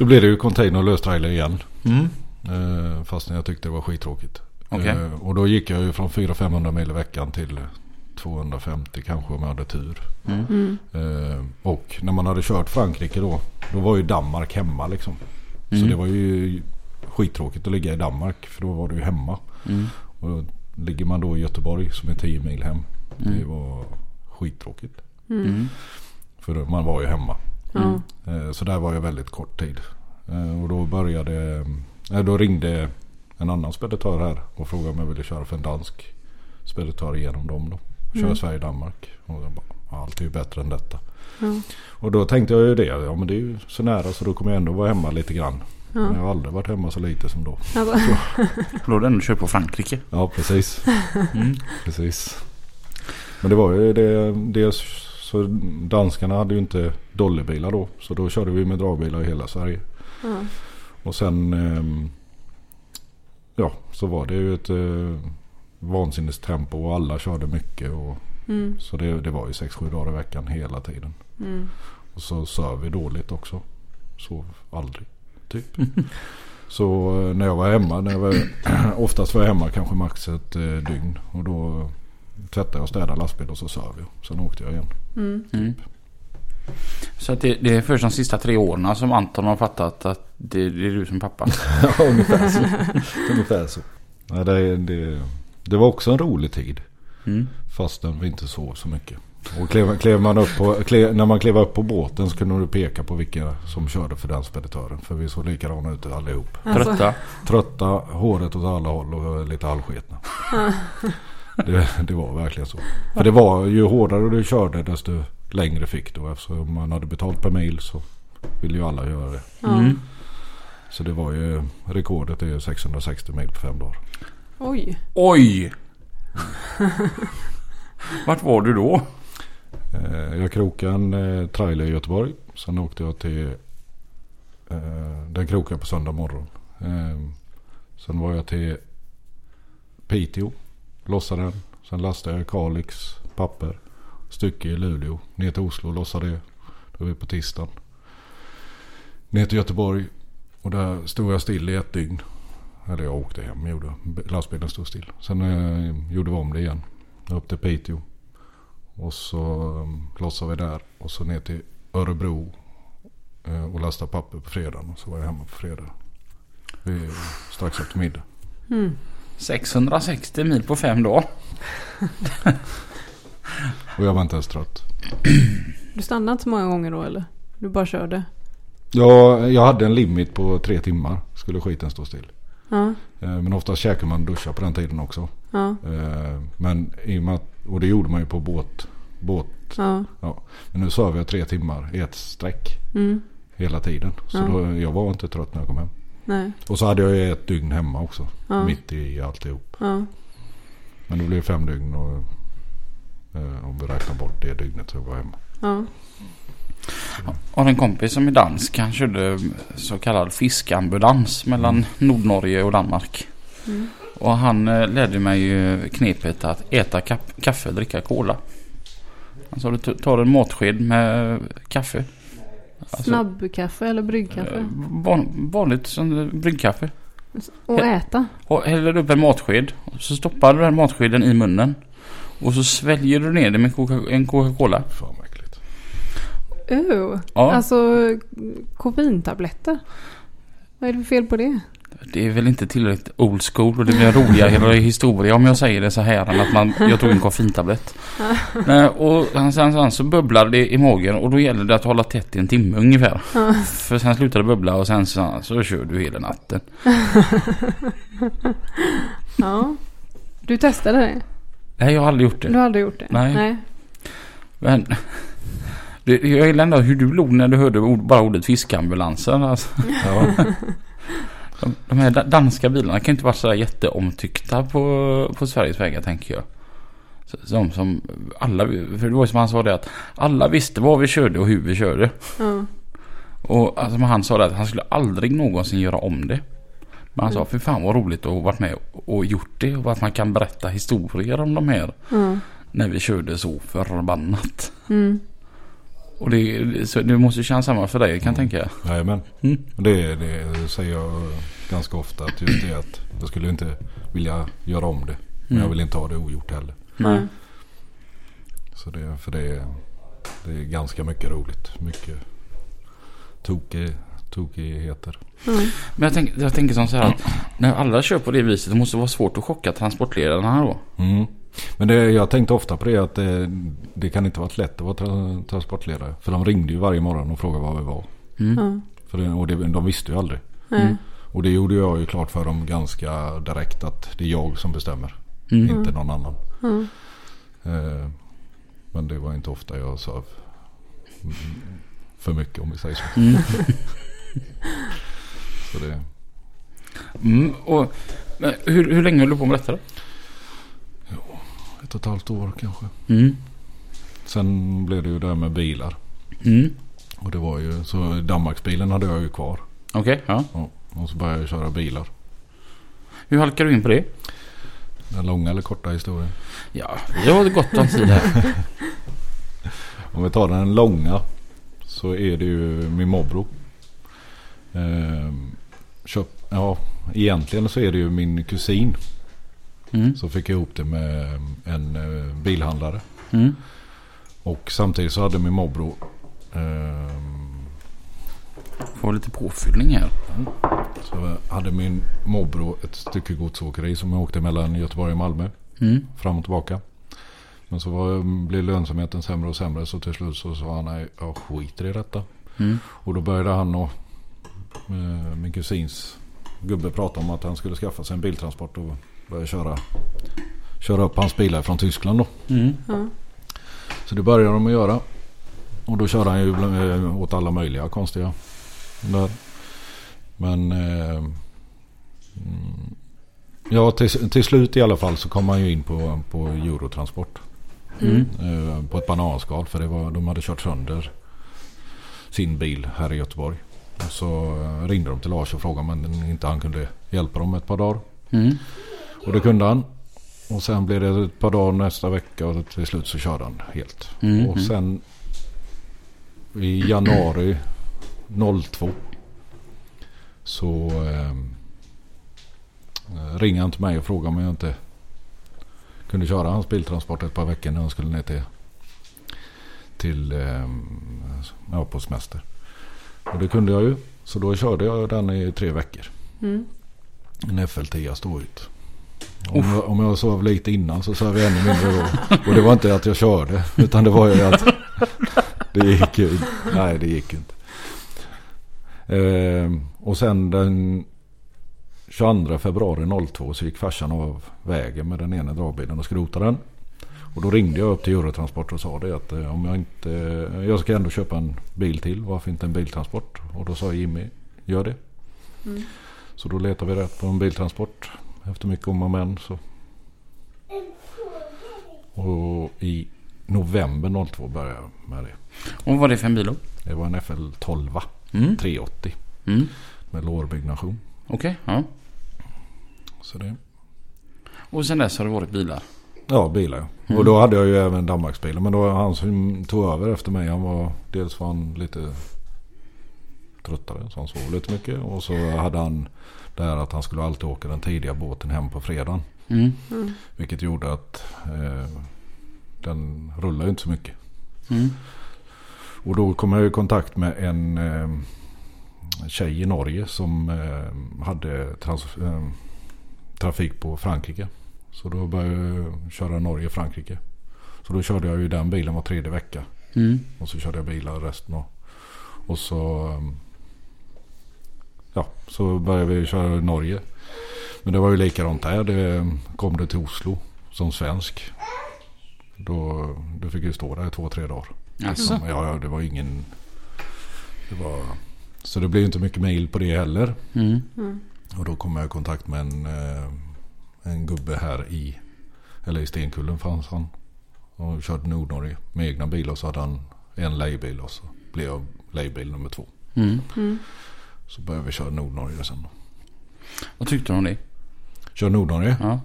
Då blev det ju container och löstrailer igen. Mm. Eh, fastän jag tyckte det var skittråkigt. Okej. Eh, och då gick jag ju från 400-500 mil i veckan till 250 kanske om jag hade tur. Mm. mm, Eh, och när man hade kört Frankrike då. Då var ju Danmark hemma liksom. Så Mm. det var ju skittråkigt att ligga i Danmark. För då var du ju hemma. Mm. Och då ligger man då i Göteborg som är 10 mil hem. Det Mm. var skittråkigt. mm, Mm. För man var ju hemma. Ja, Eh, Så där var jag väldigt kort tid. Eh, Och då började... eh, Då ringde en annan speditör här och frågade om jag ville köra för en dansk speditör genom dem då. Köra Mm. Sverige-Danmark. Och jag bara, "Ja, allt är ju bättre än detta. ja, Och då tänkte jag ju det. Ja men det är ju så nära så då kommer jag ändå vara hemma lite grann. Men jag ja. har aldrig varit hemma så lite som då. Då hade du ändå kört på Frankrike. Ja precis. Mm. precis. Men det var ju det. Dels så danskarna hade ju inte dollybilar då. Så då körde vi med dragbilar i hela Sverige. ja, Och sen ehm, ja, så var det ju ett eh, vansinnestempo och alla körde mycket. Och, mm, så det, det var ju 6-7 dagar i veckan hela tiden. mm, Och så söv vi dåligt också. Sov aldrig, typ. så eh, när jag var hemma, när jag var, oftast var jag hemma kanske max ett eh, dygn. Och då tvättade jag och städade lastbil och så söv jag. Sen åkte jag igen. Mm. Mm. Så att det, det är först de sista tre åren som Anton har fattat att det, det är du som pappa. Ja, ungefär så. ungefär så. Nej, det, det, det var också en rolig tid. Mm. Fastän vi inte sov så mycket. Och klev, klev man upp på, klev, när man klev upp på båten så kunde du peka på vilka som körde för den speditören. För vi såg likadana ut allihop. Alltså, Trötta. Trötta, håret åt alla håll och lite halvsketna. det, det var verkligen så. För det var ju hårdare du körde desto längre fick du. Eftersom man hade betalt per mil så ville ju alla göra det. Mm. Så det var ju rekordet är ju 660 mil på fem dagar. Oj. Oj! Vart var du då? Eh, Jag krokade en eh, trailer i Göteborg. Sen åkte jag till... Eh, den krokade på söndag morgon. Sen var jag till Piteå. Lossade den. Sen lastade jag Kalix papper. Stycke i Luleå. Ner till Oslo och lossade det. Då var vi på tisdagen. Ner till Göteborg. Och där stod jag still i ett dygn. Eller jag åkte hem. Gjorde. Lastbilen stod still. Sen eh, gjorde vi om det igen. Upp till Piteå. Och så eh, lossade vi där. Och så ner till Örebro. eh, Och lastade papper på fredagen. Och så var jag hemma på fredag. Vi, strax efter middag. Mm. 660 mil på fem dagar. Och jag var inte ens trött. Du stannade inte så många gånger då eller? Du bara körde? Ja, jag hade en limit på tre timmar. Skulle skiten stå still. Ja, Eh, Men oftast käkade man och duschade på den tiden också. ja, Eh, Men i och med att, och det gjorde man ju på båt, båt lugnt. Ja. Men nu sov jag tre timmar i ett streck Mm. hela tiden. Så Ja. då, jag var inte trött när jag kom hem. Nej. Och så hade jag ju ett dygn hemma också. Ja. Mitt i alltihop. Ja. Men det blev fem dygn och eh, om vi räknar bort det dygnet så var jag hemma. Ja. Har en kompis som är dansk. Han körde så kallad fiskambulans mellan Nordnorge och Danmark. Mm. Och han eh, lärde mig ju knepet att äta ka- kaffe, dricka cola. Alltså du t- tar en matsked med kaffe. Alltså, Snabbkaffe eller bryggkaffe. eh, van, vanligt som bryggkaffe. Och äta. Och häller upp en matsked. Och så stoppar du den matskeden i munnen. Och så sväljer du ner det med Coca- en Coca-Cola. Fan vad äckligt. Uh. Ja. Alltså koffeintabletter. Vad är det för fel på det? Det är väl inte tillräckligt old school och det blir en roligare historia om jag säger det så här än att man, jag tog en koffeintablett. Och sen, sen, sen så bubblar det i magen och då gäller det att hålla tätt i en timme ungefär. För sen slutar det bubbla och sen så, så kör du hela natten. Ja. Du testade det? Nej, jag har aldrig gjort Du det. har aldrig gjort det? Nej. Nej. Men jag gillar ändå hur du log när du hörde ord, bara ordet fiskambulansen. Alltså, Ja, de, de här da- danska bilarna kan inte vara så där jätteomtyckta på, på Sveriges vägar tänker jag. Så- Som, som alla, för det var som han sa det att alla visste vad vi körde och hur vi körde. Ja. Och alltså, han sa det att han skulle aldrig någonsin göra om det. Men han sa Mm. för fan vad roligt att ha varit med och gjort det och att man kan berätta historier om de här Ja. när vi körde så förbannat. Mm. Och det, så det måste ju kännas samma för dig kan jag tänka. jajamän. Mm. Det, det säger jag ganska ofta. Att just det att jag skulle inte vilja göra om det. Men Mm. jag vill inte ha det ogjort heller. Nej. Så det, för det, är- det är ganska mycket roligt. Mycket tokig, tokigheter. Ja. Men jag, tänk, jag tänker som så här att när alla kör på det viset det måste vara svårt att chocka transportledarna då. Mm. Men det, jag tänkte ofta på det att det, det kan inte vara lätt att vara tra, transportledare. För de ringde ju varje morgon och frågade var vi var. Mm. För det, och det, de visste ju aldrig. Mm. Och det gjorde jag ju klart för dem ganska direkt att det är jag som bestämmer. Mm. Inte någon annan. Eh, men det var inte ofta jag sa för mycket om vi säger så. Mm. så det, Mm. Och, hur, hur länge höll du på med detta då? Ett och ett halvt år kanske. Mm. Sen blev det ju det här med bilar. Mm. Och det var ju så Danmarksbilen hade jag ju kvar. Okej, ja. Ja, och så började jag köra bilar. Hur halkade du in på det? Den långa eller korta historien. Ja, vi har gott om tid här. Om vi tar den långa så är det ju min morbror. Köp, ja, egentligen så är det ju min kusin Mm. som fick ihop det med en eh, bilhandlare. Mm. Och samtidigt så hade min morbror ehm, Får lite påfyllning här. så hade min morbror ett stycke godsåkeri som åkte mellan Göteborg och Malmö Mm. fram och tillbaka. Men så var, blev lönsamheten sämre och sämre så till slut så sa han nej jag skiter i detta. Mm. Och då började han och eh, min kusins gubbe prata om att han skulle skaffa sig en biltransport och börja köra, köra upp hans bilar från Tyskland då. Mm. Ja. Så det började de att göra. Och då körde han ju eh, åt alla möjliga konstiga. Där. Men eh, mm, ja, till, till slut i alla fall så kom han ju in på, på Eurotransport. Mm. Eh, på ett bananskal för det var, de hade kört sönder sin bil här i Göteborg. Och så eh, ringde de till Lars och frågade om inte han kunde hjälpa dem ett par dagar. Mm. Och det kunde han. Och sen blev det ett par dagar nästa vecka och till slut så körde han helt. Mm. Och sen i januari 02 så eh, ringde han till mig och frågade om jag inte kunde köra hans biltransport ett par veckor när han skulle ner till, till eh, ja, på semester. Och det kunde jag ju. Så då körde jag den i tre veckor. Mm. En FL10 stå ut. Om jag, om jag sov lite innan så sov jag ännu mindre då. Och det var inte att jag körde. Utan det var ju att det gick ju Nej det gick inte. Ehm, och sen den 22 februari 02 så gick farsan av vägen med den ena dragbilen och skrotade den. Och då ringde jag upp till Eurotransport och sa det att eh, om jag inte... Jag ska ändå köpa en bil till. Varför inte en biltransport? Och då sa Jimmy, gör det. Mm. Så då letade vi rätt på en biltransport. Efter mycket om och men så. Och i november 02 började jag med det. Och vad var det för en bil då? Det var en FL 12 Mm. 380 Mm. med lårbyggnation. Okej, ja. Så det... Och sen dess har det varit bilar? Ja, bilar. Mm. Och då hade jag ju även Danmarksbilen. Men då han som tog över efter mig. Han var, dels var han lite tröttare. Så han sov lite mycket. Och så hade han det här att han skulle alltid åka den tidiga båten hem på fredagen. Mm. Mm. Vilket gjorde att eh, den rullar ju inte så mycket. Mm. Och då kom jag i kontakt med en eh, tjej i Norge som eh, hade trans, eh, trafik på Frankrike. Så då började jag köra Norge-Frankrike. Så då körde jag ju den bilen var tredje vecka. Mm. Och så körde jag bilar resten av. Och så... Ja, så började vi köra i Norge. Men det var ju likadant där. Det kom du till Oslo som svensk. Då, då fick jag stå där i två, tre dagar. Alltså. Ja, ja, det var ingen... Det var... Så det blev inte mycket mail på det heller. Mm. Mm. Och då kom jag i kontakt med en, eh, en gubbe här i, eller i Stenkullen fanns han. Och körde Nordnorge med egna bilar. Så hade han en lejbil och så blev jag lejbil nummer två. Mm. Mm. Så började vi köra Nordnorge sen. Vad tyckte du om det? Kör Nordnorge. Ja.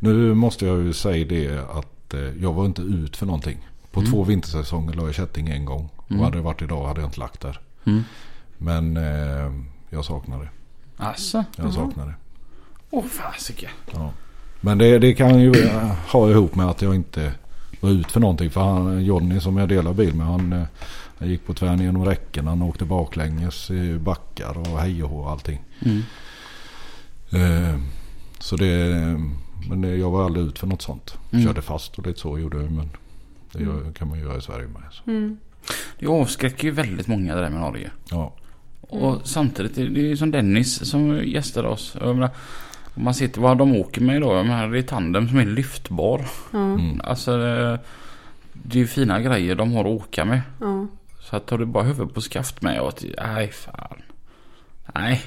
Nu måste jag ju säga det att eh, jag var inte ut för någonting. På Mm. två vintersäsonger la jag kätting en gång. Mm. Och hade det varit idag hade jag inte lagt där. Mm. Men eh, jag saknar det. Alltså. Jag Mhm. saknar det. Åh fasiken. Ja. Men det, det kan ju eh, ha ihop med att jag inte var ut för någonting. För han, Johnny som jag delar bil med han, eh, han gick på tvären genom räcken. Han åkte baklänges i backar och hej och hå och allting. Mm. Eh, så det, men jag var aldrig ut för något sånt. Mm. Körde fast och lite så gjorde jag. Men det gör, kan man göra i Sverige med. Så. Mm. Det avskräcker ju väldigt många det där med Norge. Ja. Och samtidigt, det det är ju som Dennis som gästade oss. Jag menar, man till vad de åker med idag. Det är tandem som är lyftbar. Ja. Mm. Alltså det, det är ju fina grejer de har att åka med. Ja. Så att tar du bara huvudet på skaft med och att, nej fan. Nej.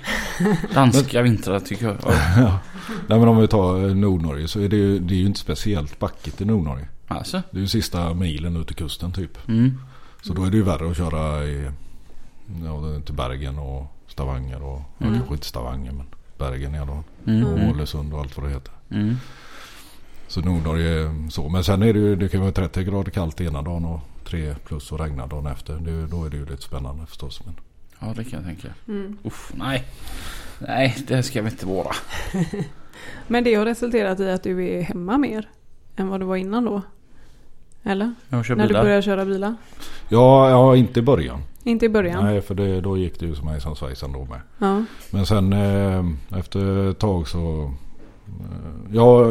Danska vintrar tycker jag. ja. Nej men om vi tar eh, Nordnorge så är det ju, det är ju inte speciellt backigt i Nordnorge. Alltså. Det är ju sista milen ut till kusten typ. Mm. Så då är det ju värre att köra i, ja, till Bergen och Stavanger och ja, Mm. kanske inte Stavanger men Bergen i alla fall. Mm. Och Mm. Ålesund och allt vad det heter. Mm. Så Nordnorge är så. Men sen är det ju, det kan vara 30 grader kallt ena dagen och 3 plus och regna dagen efter. Det, då är det ju lite spännande förstås. Men Ja det kan jag tänka. Mm. Uff, nej. Nej det ska vi inte vara. Men det har resulterat i att du är hemma mer än vad du var innan då? Eller? När du bilar. började köra bilar? ja, ja, inte i början. Inte i början? Nej, för det, då gick det ju som mig som svejsan då med. Ja. Men sen eh, efter ett tag så... Eh, ja,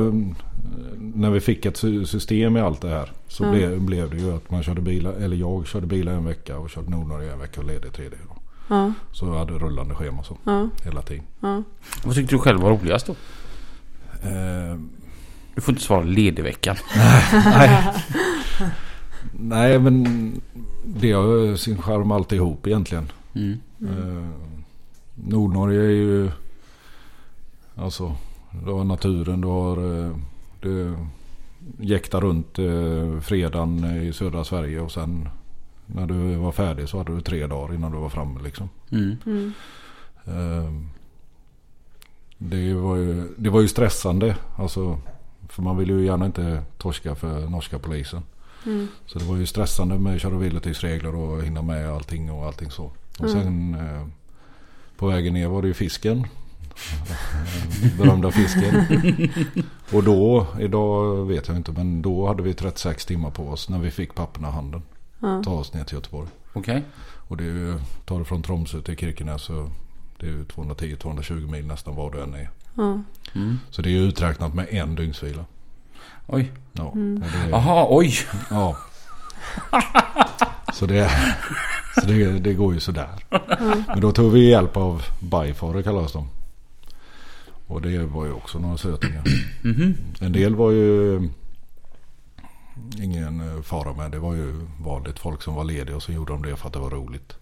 när vi fick ett sy- system i allt det här. Så Ja. blev, blev det ju att man körde bilar, eller jag körde bilar en vecka och körde Nordnorge en vecka och ledig tredje. Då. Ja. Så jag hade rullande schema så Ja. hela tiden. Ja. Vad tyckte du själv var roligast då? Eh, Du får inte svara ledigveckan. nej. nej, men det har sin charm alltihop egentligen. Mm. Eh, Nordnorge är ju... Alltså, du har naturen, du har... eh, Du jäktar runt eh, fredagen i södra Sverige och sen när du var färdig så hade du tre dagar innan du var framme liksom. Mm. Mm. Eh, Det var ju, det var ju stressande. Alltså, för man vill ju gärna inte torska för norska polisen. Mm. Så det var ju stressande med kör och vilotidsregler och hinna med allting och allting så. Och Mm. sen eh, på vägen ner var det ju fisken. Berömda fisken. och då, idag vet jag inte, men då hade vi 36 timmar på oss när vi fick papperna i handen. Ja. Ta oss ner till Göteborg. Okej. Och det är ju, tar du från Tromsö till Kirkenes så det är ju 210-220 mil nästan var du än är. Ja. Mm. Så det är ju uträknat med en dygnsvila. Oj. Ja, Mm. Jaha, oj. Ja. Så, det, så det, det går ju sådär. Men då tog vi hjälp av Byfarer kallas de. Och det var ju också några sötingar. Mhm. En del var ju ingen eh, fara med. Det var ju vanligt folk som var lediga och så gjorde de det för att det var roligt.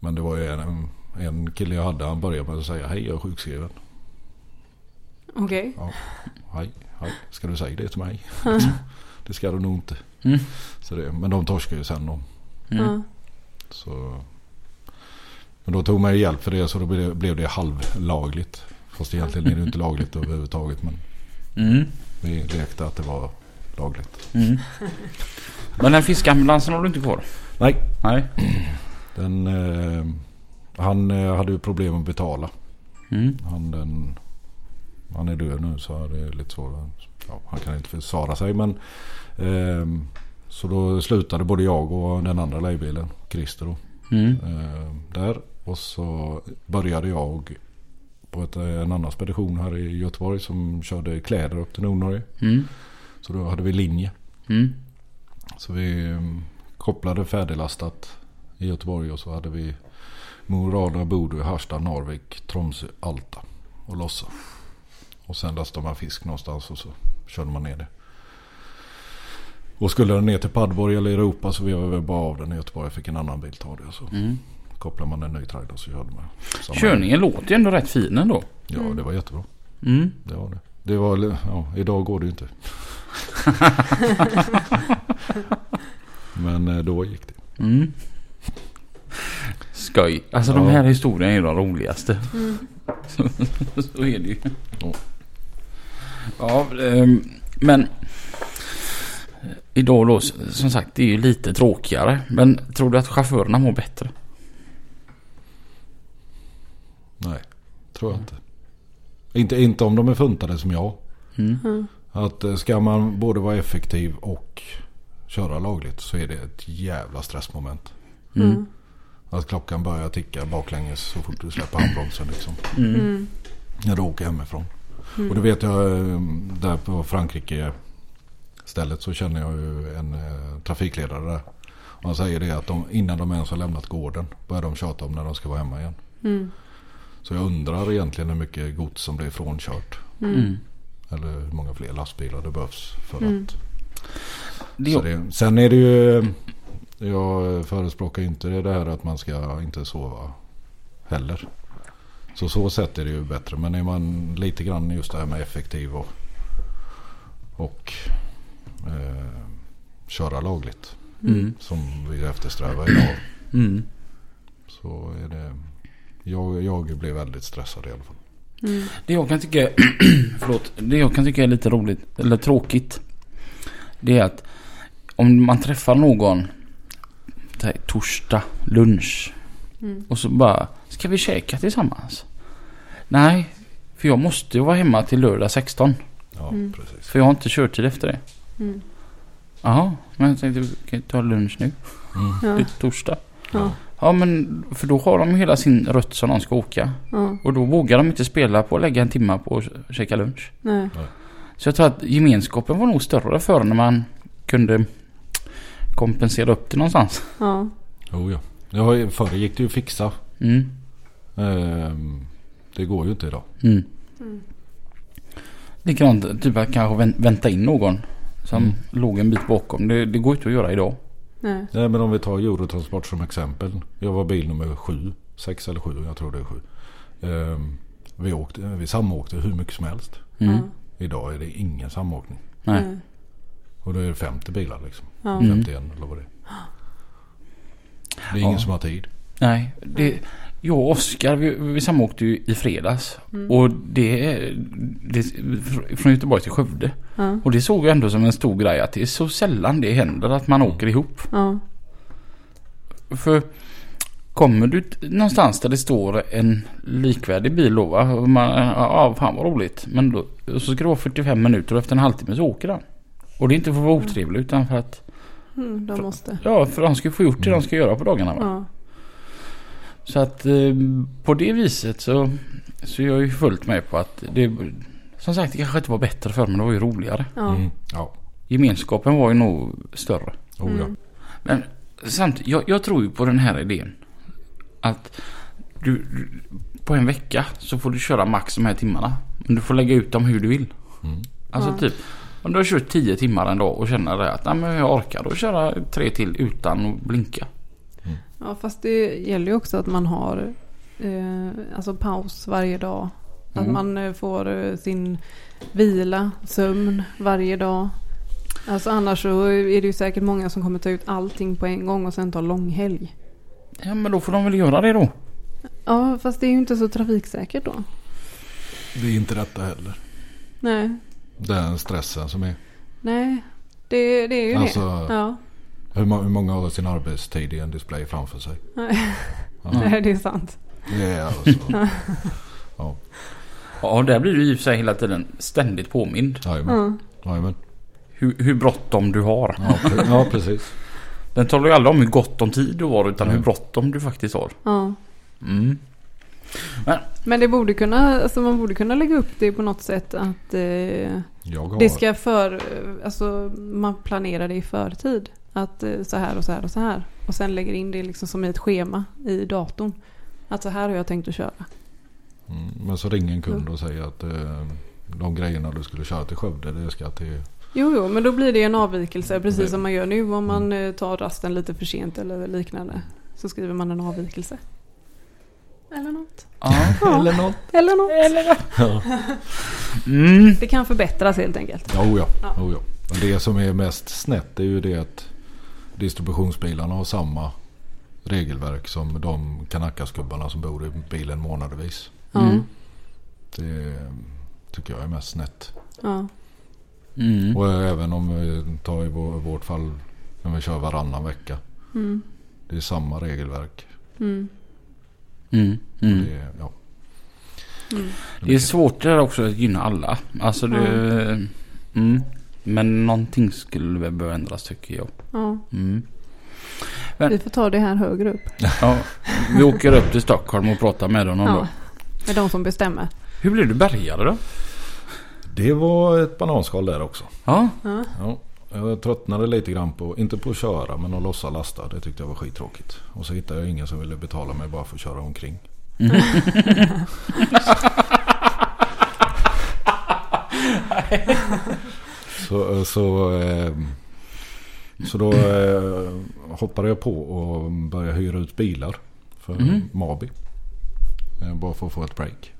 Men det var ju en, en kille jag hade, han började med att säga hej jag är sjukskriven. Okej. Ja, hej, hej. Ska du säga det till mig? det ska du nog inte. Mm. Så det, men de torskade ju sen då. Mm. Så. Men då tog man ju hjälp för det så då blev det, blev det halvlagligt. Fast egentligen är det inte lagligt överhuvudtaget. Men Mm. vi lekte att det var lagligt. Mm. Men den fiskambulansen har du inte kvar? Nej, Nej. den, eh, han eh, hade ju problem att betala. Mm. Han, den, han är död nu så det är lite svårare. Ja, han kan inte försvara sig men. ehm, så då slutade både jag och den andra lejbilen, Christer då. Mm. eh, där. Och så började jag på ett, eh, en annan spedition här i Göteborg som körde kläder upp till Nordnorge. Mm. Så då hade vi linje. Mm. Så vi mm, kopplade färdiglastat i Göteborg och så hade vi Mo, Rada, Bodö, Harstad, Narvik, Tromsö, Alta och Lossa. Och sen lastade man fisk någonstans och så körde man ner det. Och skulle den ner till Padborg eller Europa så vevade vi bara av den i Göteborg. Jag fick en annan bil ta det och så Mm. kopplade man en ny trailer så körde man. samma. Körningen låter ju ändå rätt fin ändå. Ja det var jättebra. Mm. Det var det. Det var, ja, idag går det ju inte. Men eh, då gick det. Mm. Skoj. Alltså Ja. de här historierna är ju de roligaste. Mm. Så, så är det ju. Ja. Ja, ehm, men idag då som sagt det är ju lite tråkigare. Men tror du att chaufförerna mår bättre? Nej, tror jag inte. Inte, inte om de är funtade som jag. Mm. Att eh, ska man både vara effektiv och köra lagligt så är det ett jävla stressmoment. Mm. Mm. Att klockan börjar ticka baklänges så fort du släpper handbromsen liksom. Mm. Mm. När du åker hemifrån. Mm. Och det vet jag eh, där på Frankrike stället så känner jag ju en eh, trafikledare där. Och han säger det att de, innan de ens har lämnat gården börjar de tjata om när de ska vara hemma igen. Mm. Så jag undrar egentligen hur mycket gods som blir frånkört. Mm. Mm. Eller hur många fler lastbilar det behövs för Mm. att. Det, sen är det ju. Jag förespråkar inte det här att man ska inte sova heller. Så så sätt är det ju bättre. Men är man lite grann just det här med effektiv och, och eh, köra lagligt. mm. Som vi eftersträvar idag. Mm. Så är det. Jag, jag blir väldigt stressad i alla fall. Mm. Det jag kan tycka förlåt, det jag kan tycka är lite roligt eller tråkigt. Det är att om man träffar någon torsdag lunch Mm. och så bara ska vi käka tillsammans? Nej, för jag måste ju vara hemma till lördag 16. Ja Mm. precis. För jag har inte körtid efter det. Mm. Jaha, men jag tänkte vi kan ta lunch nu. Mm. Det Ja. är torsdag. Ja. Ja men för då har de hela sin rutt som de ska åka. Ja. Och då vågar de inte spela på att lägga en timme på att käka lunch. Nej. Så jag tror att gemenskapen var nog större förr när man kunde kompensera upp det någonstans. Ja. Jo ja. Ja. Förr gick det ju att fixa. Mm. Ehm, det går ju inte idag. Mm. Mm. Likadant typ att kanske vän- vänta in någon som Mm. låg en bit bakom. Det, det går inte att göra idag. Nej. Nej men om vi tar Eurotransport som exempel. Jag var bil nummer sju. Sex eller sju, jag tror det är sju. Ehm, vi, åkte, vi samåkte hur mycket som helst. Mm. Ja. Idag är det ingen samåkning. Nej. Nej. Och då är det 50 bilar liksom. Ja. Mm. 51 eller vad det är. Det är ingen Ja. som har tid. Nej. Det, jag och Oskar vi, vi samåkte ju i fredags. Mm. Och det, är- det fr- från Göteborg till Skövde. Ja. Och det såg jag ändå som en stor grej att det är så sällan det händer att man åker ihop. Ja. För kommer du någonstans där det står en likvärdig bil då va? Och man, ja, fan vad roligt. Men då så ska det vara 45 minuter och efter en halvtimme så åker den. Och det är inte för att vara otrevlig utan för att Mm, de måste. ja, för de ska få gjort det de ska göra på dagarna va. Ja. Så att eh, på det viset så, så är jag ju fullt med på att det som sagt det kanske inte var bättre för men det var ju roligare. Ja. Mm. Ja. Gemenskapen var ju nog större. Oh, ja. Mm. Men samtidigt, jag, jag tror ju på den här idén. Att du, du, på en vecka så får du köra max de här timmarna. Men du får lägga ut dem hur du vill. Mm. Alltså Ja. typ, Om du har kört 10 timmar en dag och känner det att nej, men jag orkar då köra tre till utan att blinka. Ja fast det gäller ju också att man har eh, alltså paus varje dag. Att Mm. man eh, får eh, sin vila, sömn varje dag. Alltså annars så är det ju säkert många som kommer ta ut allting på en gång och sen ta långhelg. Ja men då får de väl göra det då. Ja fast det är ju inte så trafiksäkert då. Det är inte detta heller. Nej, Den stressen som är. nej. Det, det är ju Alltså- det. Ja, Hur, hur många har sin arbetstid i en display framför sig? nej. Ja, nej det är sant. Är alltså. ja, Ja där blir du i och för sig hela tiden ständigt påmind. jajamän. Ja. Jajamän. Hur, hur bråttom du har. Ja, pre- ja, precis. Den talar ju aldrig om hur gott om tid du har utan Nej. hur bråttom du faktiskt har. Ja. Mm. Men det borde kunna, alltså man borde kunna lägga upp det på något sätt att eh, har... det ska för, alltså man planerar det i förtid. Att eh, så här och så här och så här. Och sen lägger in det liksom som i ett schema i datorn. Att så här har jag tänkt att köra. Mm, men så ringer en kund och säger att eh, de grejerna du skulle köra till Skövde det ska till... Jo, jo, men då blir det en avvikelse precis Det- som man gör nu om man eh, tar rasten lite för sent eller liknande. Så skriver man en avvikelse. Eller något. Ja, Ja. eller något. Eller något. Eller något. Mm. Det kan förbättras helt enkelt. Jo ja. Ja. Jo, ja. Men det som är mest snett är ju det att distributionsbilarna har samma regelverk som de kanakasgubbarna som bor i bilen månadsvis. Ja. Mm. Det tycker jag är mest snett. Ja. Mm. Och även om vi tar i vår- vårt fall när vi kör varannan vecka. Mm. Det är samma regelverk. Mm. Mm. Mm. Det, är- ja. Mm. Det är svårt det där också att gynna alla. Alltså det... Mm. Men någonting skulle väl behöva ändras tycker jag. Ja. Mm. Men- Vi får ta det här högre upp. Ja, vi åker upp till Stockholm och pratar med dem någon Ja. dag. Är de som bestämmer. Hur blev du bärgare då? det var ett bananskal där också. Ja. Ja. Ja, jag tröttnade lite grann på, inte på att köra men att lossa lasta. Det tyckte jag var skittråkigt. Och så hittade jag ingen som ville betala mig bara för att köra omkring. så, så, eh, så då eh, hoppade jag på och började hyra ut bilar för Mhm. Mabi. Eh, bara för att få ett break.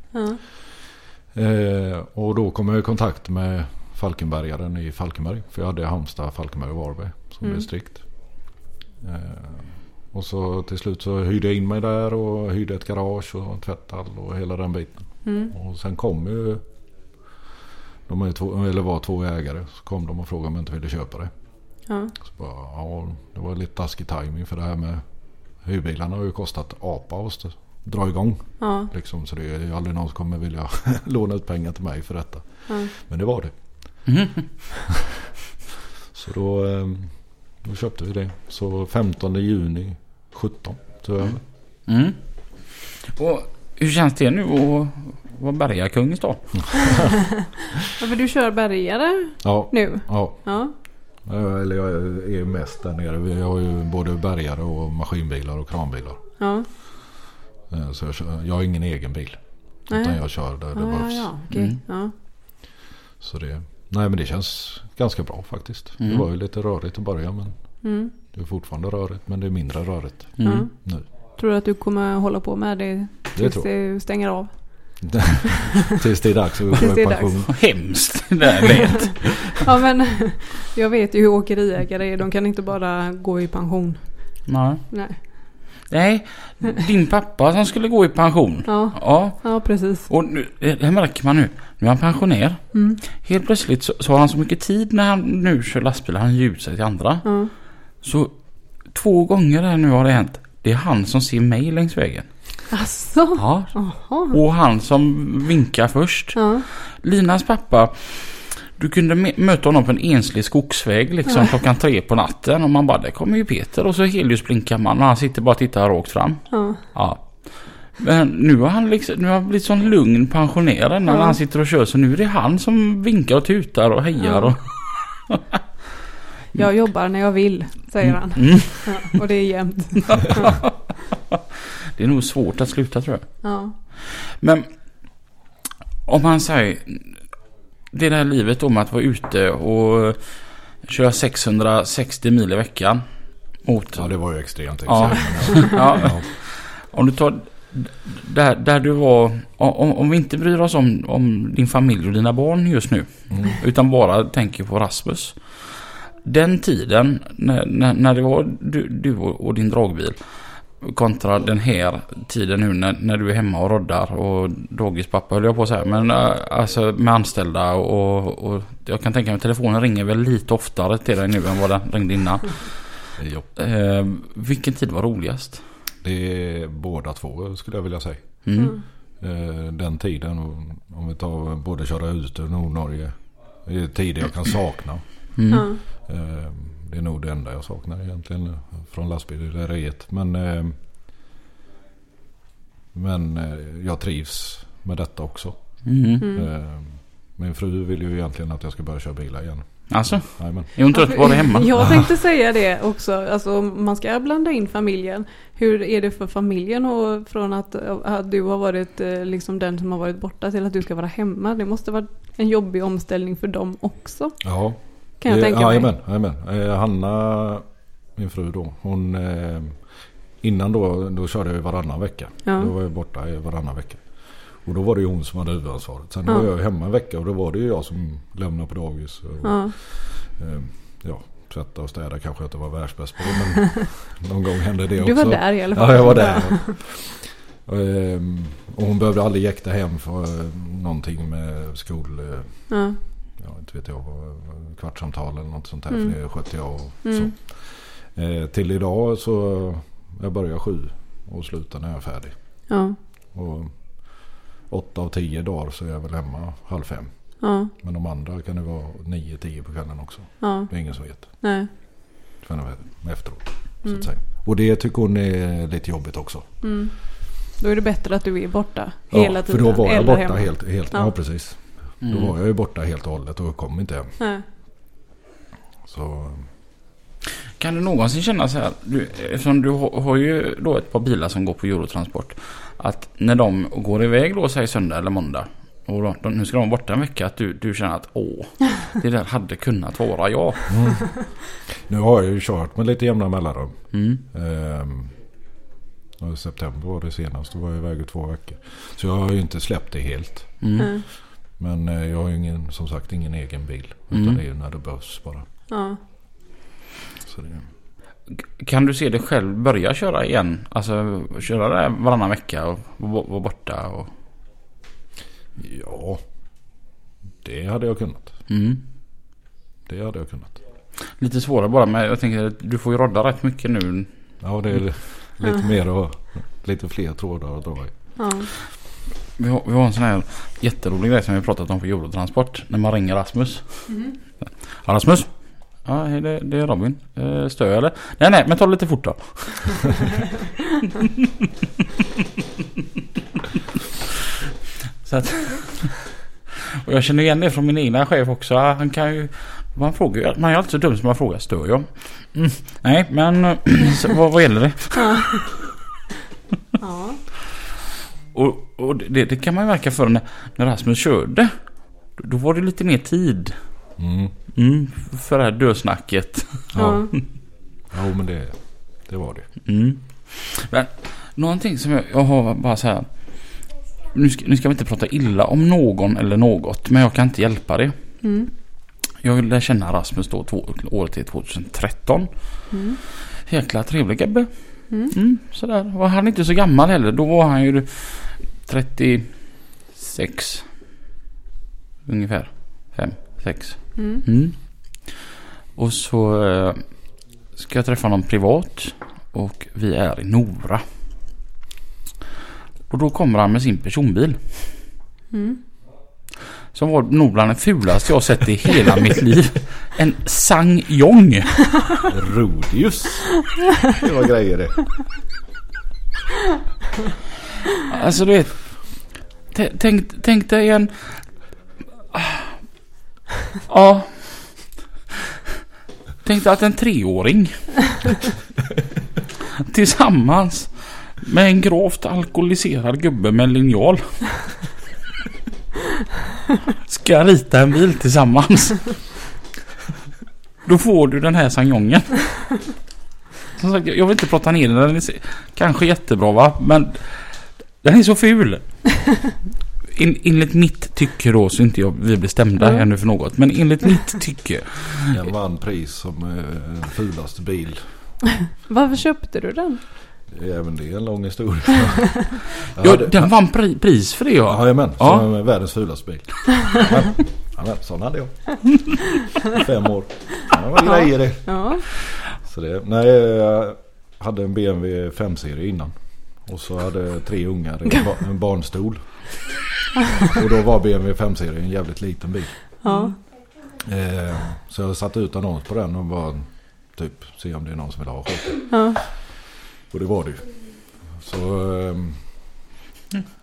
Eh, och då kom jag i kontakt med Falkenbergaren i Falkenberg. För jag hade Halmstad, Falkenberg och Varberg som Mm. distrikt. Eh, och så till slut så hyrde jag in mig där och hyrde ett garage och en tvätthall och hela den biten. Mm. Och sen kom ju, de två, eller var två ägare, så kom de och frågade om jag inte ville köpa det. Ja. Så bara, ja, det var lite taskig timing för det här med hyrbilarna har ju kostat apa att dra igång. Ja. Liksom, så det är aldrig någon som kommer vilja låna ut pengar till mig för detta. Ja. Men det var det. Mhm. Så då, eh, då köpte vi det. Så 15 juni 17 tog jag över. Mm. Och hur känns det nu att vara bärgarkung i stan? Ja, för du kör bärgare Ja, nu? ja. Ja. Eller jag är mest där nere. Vi har ju både bärgare och maskinbilar och kranbilar. Ja. Eh, Så jag, kör, jag har ingen egen bil. Nej. Utan jag kör där det Ja, ja, behövs. ja. Okej. Mm. Ja. Så det, nej men det känns ganska bra faktiskt. Mm. Det var ju lite rörigt i början men Mm. det är fortfarande rörigt. Men det är mindre rörigt Mm. Nu. Tror du att du kommer hålla på med det tills det stänger av? Tills det är dags att gå i pension. Hemskt det lät. Ja men jag vet ju hur åkeriägare är. De kan inte bara gå i pension. Nej. Nej. Nej, din pappa som skulle gå i pension. Ja, Ja, ja precis. och nu, det märker man nu. Nu är han pensionär. Mm. Helt plötsligt så, så har han så mycket tid när han nu kör lastbil. Han ger ut sig till andra. Ja. Så två gånger här nu har det hänt. Det är han som ser mig längs vägen. Asså? Ja. Jaha. Och han som vinkar först. Ja. Linas pappa. Du kunde möta honom på en enslig skogsväg liksom klockan tre på natten. Och man bara, där kommer ju Peter. Och så helljusblinkar man och han sitter bara och tittar rakt fram. Ja. Ja. Men nu har han liksom, nu har han blivit sån lugn pensionär när Ja. han sitter och kör. Så nu är det han som vinkar och tutar och hejar. Ja. Och, Jag jobbar när jag vill, säger han. mm. Ja. Och det är jämnt. Det är nog svårt att sluta tror jag. Ja. Men om man säger det är det här livet om att vara ute och köra 660 mil i veckan. Mot... Ja det var ju extremt. Ja. Ja, om du tar där, där du var, om, om vi inte bryr oss om, om din familj och dina barn just nu. Mm. Utan bara tänker på Rasmus. Den tiden när, när, när det var du, du och din dragbil. Kontra den här tiden nu när, när du är hemma och roddar och dagispappa höll jag på att säga. Men äh, alltså med anställda och, och jag kan tänka mig att telefonen ringer väl lite oftare till dig nu än vad den ringde innan. Jo. Eh, vilken tid var roligast? Det är båda två skulle jag vilja säga. Mm. Eh, Den tiden om vi tar både köra ut ur Nordnorge. Det är tider jag kan sakna. Mm. Ja. Eh, Det är nog det enda jag saknar egentligen från lastbilsrederiet. Men, eh, men eh, jag trivs med detta också. Mm. Mm. Eh, Min fru vill ju egentligen att jag ska börja köra bilar igen. Alltså, Jajamän. är hon trött på att vara hemma? Jag tänkte säga det också. Alltså, man ska blanda in familjen. Hur är det för familjen och från att, att du har varit liksom den som har varit borta till att du ska vara hemma? Det måste vara en jobbig omställning för dem också. Ja, Kan jag Eh, tänka mig. Jajamän, jajamän. Eh, Hanna, min fru då. Hon, eh, innan då, då körde jag varannan vecka. Ja. Då var jag borta varannan vecka. Och då var det ju hon som hade huvudansvaret. Sen Ja. var jag hemma en vecka och då var det ju jag som lämnade på dagis. Och, Ja. eh, ja, tvätta och städa kanske jag inte var världsbäst på. Men någon gång hände det också. Du var där i alla fall. Ja, jag var där. Ehm, och hon behövde aldrig jäkta hem för eh, någonting med skol... eh, Ja. Ja, inte vet jag. Kvartssamtal eller något sånt där. Mm. För det skötte jag och Mm. så. Eh, till idag så jag börjar sju och slutar när jag är färdig. Ja. Och åtta av tio dagar så är jag väl hemma halv fem. Ja. Men de andra kan det vara nio, tio på kvällen också. Ja. Det är ingen som vet. Nej. Förrän efteråt. Så Mm. att säga. Och det tycker hon är lite jobbigt också. Mm. Då är det bättre att du är borta hela ja, tiden. För då var jag borta hemma. helt. helt ja. Ja. precis. Mm. Då var jag ju borta helt och hållet och kom inte hem. Nej. Så Kan du någonsin känna så här, du, eftersom du har, ju då ett par bilar som går på Eurotransport. Att när de går iväg då, säg söndag eller måndag. Och då, nu ska de vara borta en vecka. Att du, du känner att åh, det där hade kunnat vara jag. Nu har jag ju kört med lite jämna mellanrum. Mm. Ehm, september var det senast. Då var jag iväg i två veckor. Så jag har ju inte släppt det helt. Mm. Men eh, jag har ju ingen, som sagt ingen egen bil. Utan Mm. det är ju när det behövs bara. Ja. Så det, Kan du se dig själv börja köra igen? Alltså köra det varannan vecka och vara vara borta och... ja, det hade jag kunnat. Mm. Det hade jag kunnat. Lite svårare bara men jag tänker att du får ju rodda rätt mycket nu. Ja, det är lite mer och lite fler trådar att dra i. Ja. Vi har, vi har en sån här jätterolig grej som vi pratat om på Eurotransport. När man ringer Rasmus. Ja, Rasmus? Ja, hej, det, det är Robin. Eh, stör jag eller? Nej, nej, men ta det lite fort då. Så att, och jag känner igen det från min egna chef också. Han kan ju... Man, frågar, man är alltid så dum som man frågar. Stör jag? Mm, nej, men så, vad, vad gäller det? Ja. Och, och det, det kan man ju verka för när, när Rasmus körde. Då, då var det lite mer tid. Mm. Mm, för det här dösnacket. Ja, Ja. men det, det var det. Mm. Men någonting som jag, jag har bara så här. Nu ska, nu ska vi inte prata illa om någon eller något. Men jag kan inte hjälpa det. Mm. Jag lärde känna Rasmus då två, året är 2013. Mm. Jäkla trevlig gubbe. Mm. Mm, sådär. Var han inte så gammal heller. Då var han ju 36. Ungefär. 5, 6. Mm. Mm. Och så eh, ska jag träffa någon privat. Och vi är i Nora. Och då kommer han med sin personbil. Mm. Som var nog bland det fulaste jag sett i hela mitt liv. En Sang-Yong. Rodius. Det var grejer det. Alltså du vet. Tänk, tänk dig en... Ja. Tänk dig att en treåring. tillsammans med en gravt alkoholiserad gubbe med linjal. Ska rita en bil tillsammans. Då får du den här Sanjongen. Som sagt, jag vill inte prata ner den. Den är kanske jättebra va? Men den är så ful. In, enligt mitt tycke då så inte jag, vi blir stämda Mm. ännu för något. Men enligt mitt tycke. Den vann pris som eh, fulaste bil. Varför köpte du den? Även det är en lång historia. Ja, hade- den vann pri, pris för det ja. Jajamän, Ja. som är världens fulaste bil. Jajamän, Jajamän, sån hade jag. Fem år. Ja, det var grejer det. Ja. Så det. Nej, jag hade en BMW 5-serie innan. Och så hade tre ungar i en, ba- en barnstol. Och då var BMW 5-serien en jävligt liten bil. Ja. Eh, så jag satte ut annons på den och bara typ se om det är någon som vill ha skiten. Ja. Och det var det ju. Så... ehm,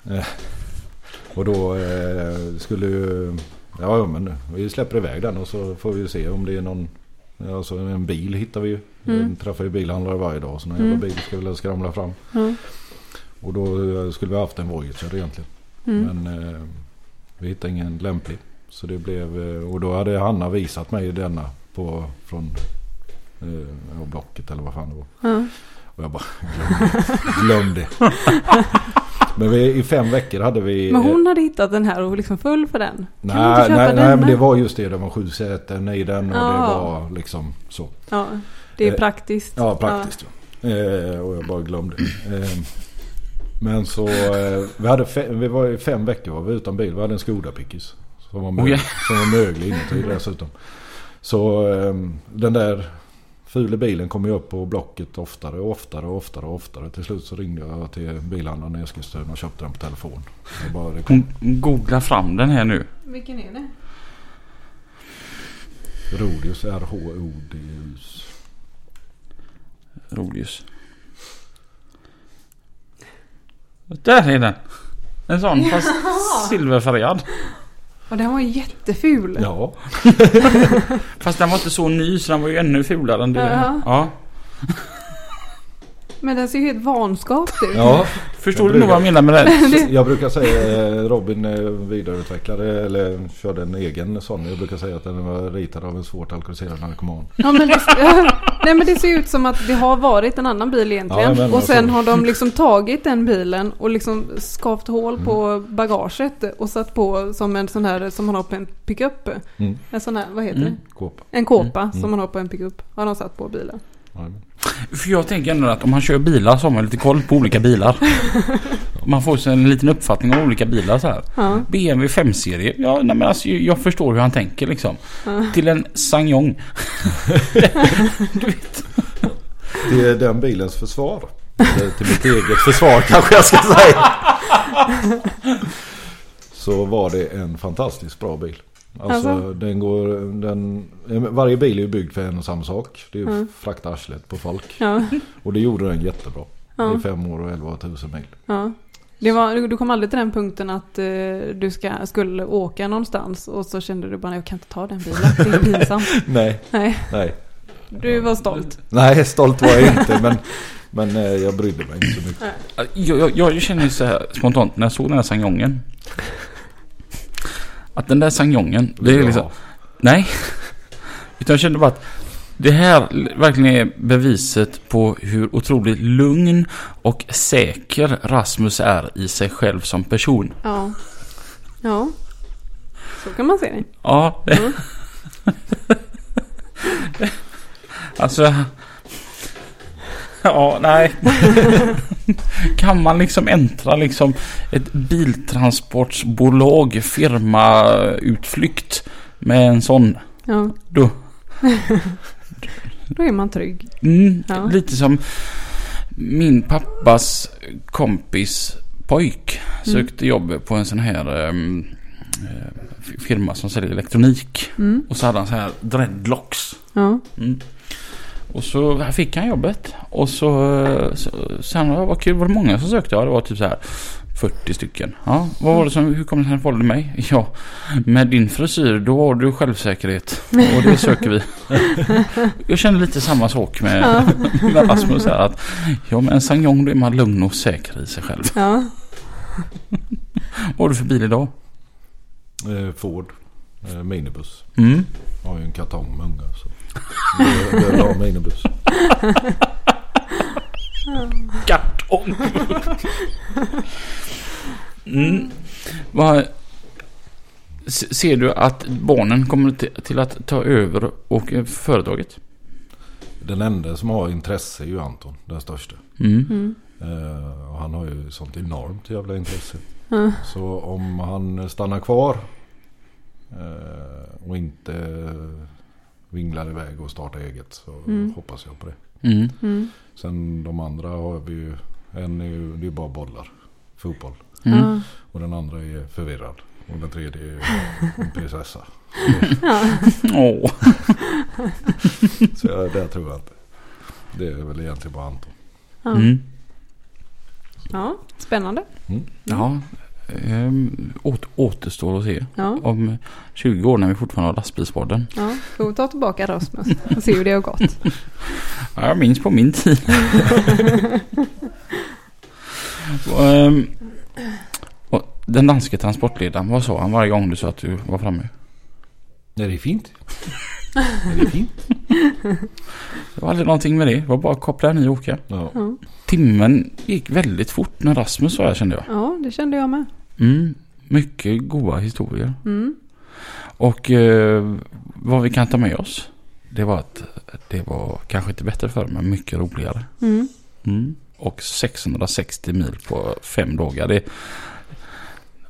eh, och då eh, skulle ju... Ja men vi släpper iväg den och så får vi se om det är någon... Alltså en bil hittar vi ju. Mm. Vi träffar ju bilhandlare varje dag. Så någon Mm. jävla bil ska vi skramla fram. Ja. Och då eh, skulle vi haft en Voyager egentligen. Mm. Men eh, vi hittade ingen lämplig. Så det blev... eh, Och då hade Hanna visat mig denna på, från eh, ja, Blocket eller vad fan det var. Ja. Och jag bara glöm det. Glöm det. Men vi, i fem veckor hade vi... Men hon hade hittat den här och liksom full för den. Kan nej, köpa nej, nej denna? men det var just det. Det var sju säten i den och det Ja. var liksom så. Ja, det är Eh, praktiskt. Ja, praktiskt. Ja. Eh, och jag bara glömde. Men så, eh, vi, hade fe- vi var i fem veckor var vi utan bil. Vi hade en Skoda Pickis. Som var, Oh, mög- ja. som var möglig inuti dessutom. Så eh, den där fula bilen kom ju upp på Blocket oftare och oftare och oftare och oftare. Till slut så ringde jag till bilhandlaren i Eskilstuna och köpte den på telefon. Bara, Hon googlar fram den här nu. Vilken är det? Rodius, R-H-O-D-U-S. Rodius. Där är den. En sån fast silverfärgad. Och den var ju jätteful. Ja, Fast den var inte så ny så den var ju ännu fulare än det. Ja. Ja. Men den ser ju helt vanskapt ut. ja. Förstår du nog vad jag menar med det? Jag brukar säga eh, Robin eh, vidareutvecklade eller körde en egen sån. Jag brukar säga att den var ritad av en svårt alkoholiserad narkoman. Ja, men det, nej men det ser ut som att det har varit en annan bil egentligen. Ja, men och sen alltså- har de liksom tagit den bilen och liksom skavt hål på Mm. bagaget och satt på som en sån här som man har på en pickup. Mm. En sån här, vad heter Mm. det? Kåpa. En kåpa Mm. som man har på en pickup. Har de satt på bilen. För jag tänker ändå att om man kör bilar så har man lite koll på olika bilar. Man får så en liten uppfattning om olika bilar så här. Ja. BMW 5-serie. Ja, nej, men alltså, jag förstår hur han tänker liksom. Ja. Till en Sangyong. Det är den bilens försvar. Eller till mitt eget försvar kanske jag ska säga. Så var det en fantastiskt bra bil. Alltså, Alltså? den går, den, varje bil är ju byggd för en och samma sak. Det är ju Mm. frakta arslet på folk. Ja. Och det gjorde den jättebra. Ja. I fem år och 11 000 mil. Ja. Det var, du- kom aldrig till den punkten att eh, du ska, skulle åka någonstans och så kände du bara jag kan inte ta den bilen. Det är pinsamt. Nej, Nej, nej. du var stolt. Nej, stolt var jag inte. Men, men eh, jag brydde mig inte så mycket. Jag, jag, jag känner ju så här spontant när jag såg den här Sangjongen. Att den där Sangjongen. Det är liksom, nej. Utan jag kände bara att det här verkligen är beviset på hur otroligt lugn och säker Rasmus är i sig själv som person. Ja. Ja. Så kan man se det. Ja. Mm. alltså... Ja, nej. kan man liksom äntra liksom ett biltransportsbolag firmautflykt med en sån Ja. då? Då är man trygg. Mm, Ja. Lite som min pappas kompis pojk sökte jobb på en sån här eh, firma som säljer elektronik. Mm. Och så hade han så här dreadlocks. Ja. Mm. Och så här fick han jobbet. Och så, så sen var vad kul, var det många som sökte? Ja, det var typ så här 40 stycken. Ja, vad var det som, hur kom det sig att han valde mig? Ja, med din frisyr då har du självsäkerhet. Och det söker vi. Jag känner lite samma sak med, Ja. med Rasmus här. Att, ja, med en Sangyong då är man lugn och säker i sig själv. Ja. Vad har du för bil idag? Eh, Ford. Eh, minibuss. Mm. Jag har ju en kartong med unga så. Jag vill ha minibuss. Kartong. mm. Vad, se- ser du att barnen kommer till, att ta över och eh, företaget? Den enda som har intresse är ju Anton, den största. Mm. Mm. Eh, och han har ju sånt enormt jävla intresse. Ja. Så om han stannar kvar eh, och inte vinglar iväg och startar eget så Mm. hoppas jag på det. Mm. Mm. Sen de andra har vi ju, en är ju, det är bara bollar, fotboll. Mm. Och den andra är förvirrad. Och den tredje är en prinsessa. Åh. Så jag, det tror jag inte. Det är väl egentligen bara Anton. Ja. Mm. ja, spännande. Ja. Ehm, åt, återstår att se. Ja, Om 20 år när vi fortfarande har lastbilspodden. ja. Får vi ta tillbaka Rasmus och se hur det har gått. Ja, jag minns på min tid. Ehm, och den danske transportledaren, vad sa han varje gång du sa att du var framme? Nej det är fint. Det är fint. Det var aldrig någonting med det. Det var bara att koppla ner och åka. Ja. Timmen gick väldigt fort när Rasmus var här kände jag. ja, det kände jag med. Mm, mycket goda historier. Mm. Och eh, vad vi kan ta med oss. Det var att det var kanske inte bättre för men mycket roligare. Mm. Mm. Och 660 mil på fem dagar. Det,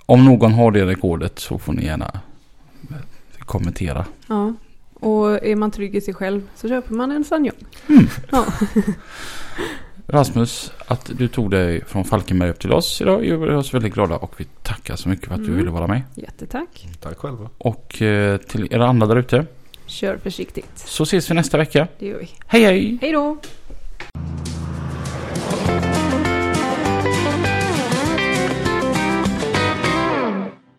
om någon har det rekordet så får ni gärna kommentera. Ja. Och är man trygg i sig själv så köper man en Sanyon. Mm. Ja. Rasmus, att du tog dig från Falkenberg upp till oss idag gör oss väldigt glada och vi tackar så mycket för att du mm. ville vara med. Jättetack. Mm, tack själva. Och eh, till er andra där ute. Kör försiktigt. Så ses vi nästa vecka. Det gör vi. Hej hej. Hej då.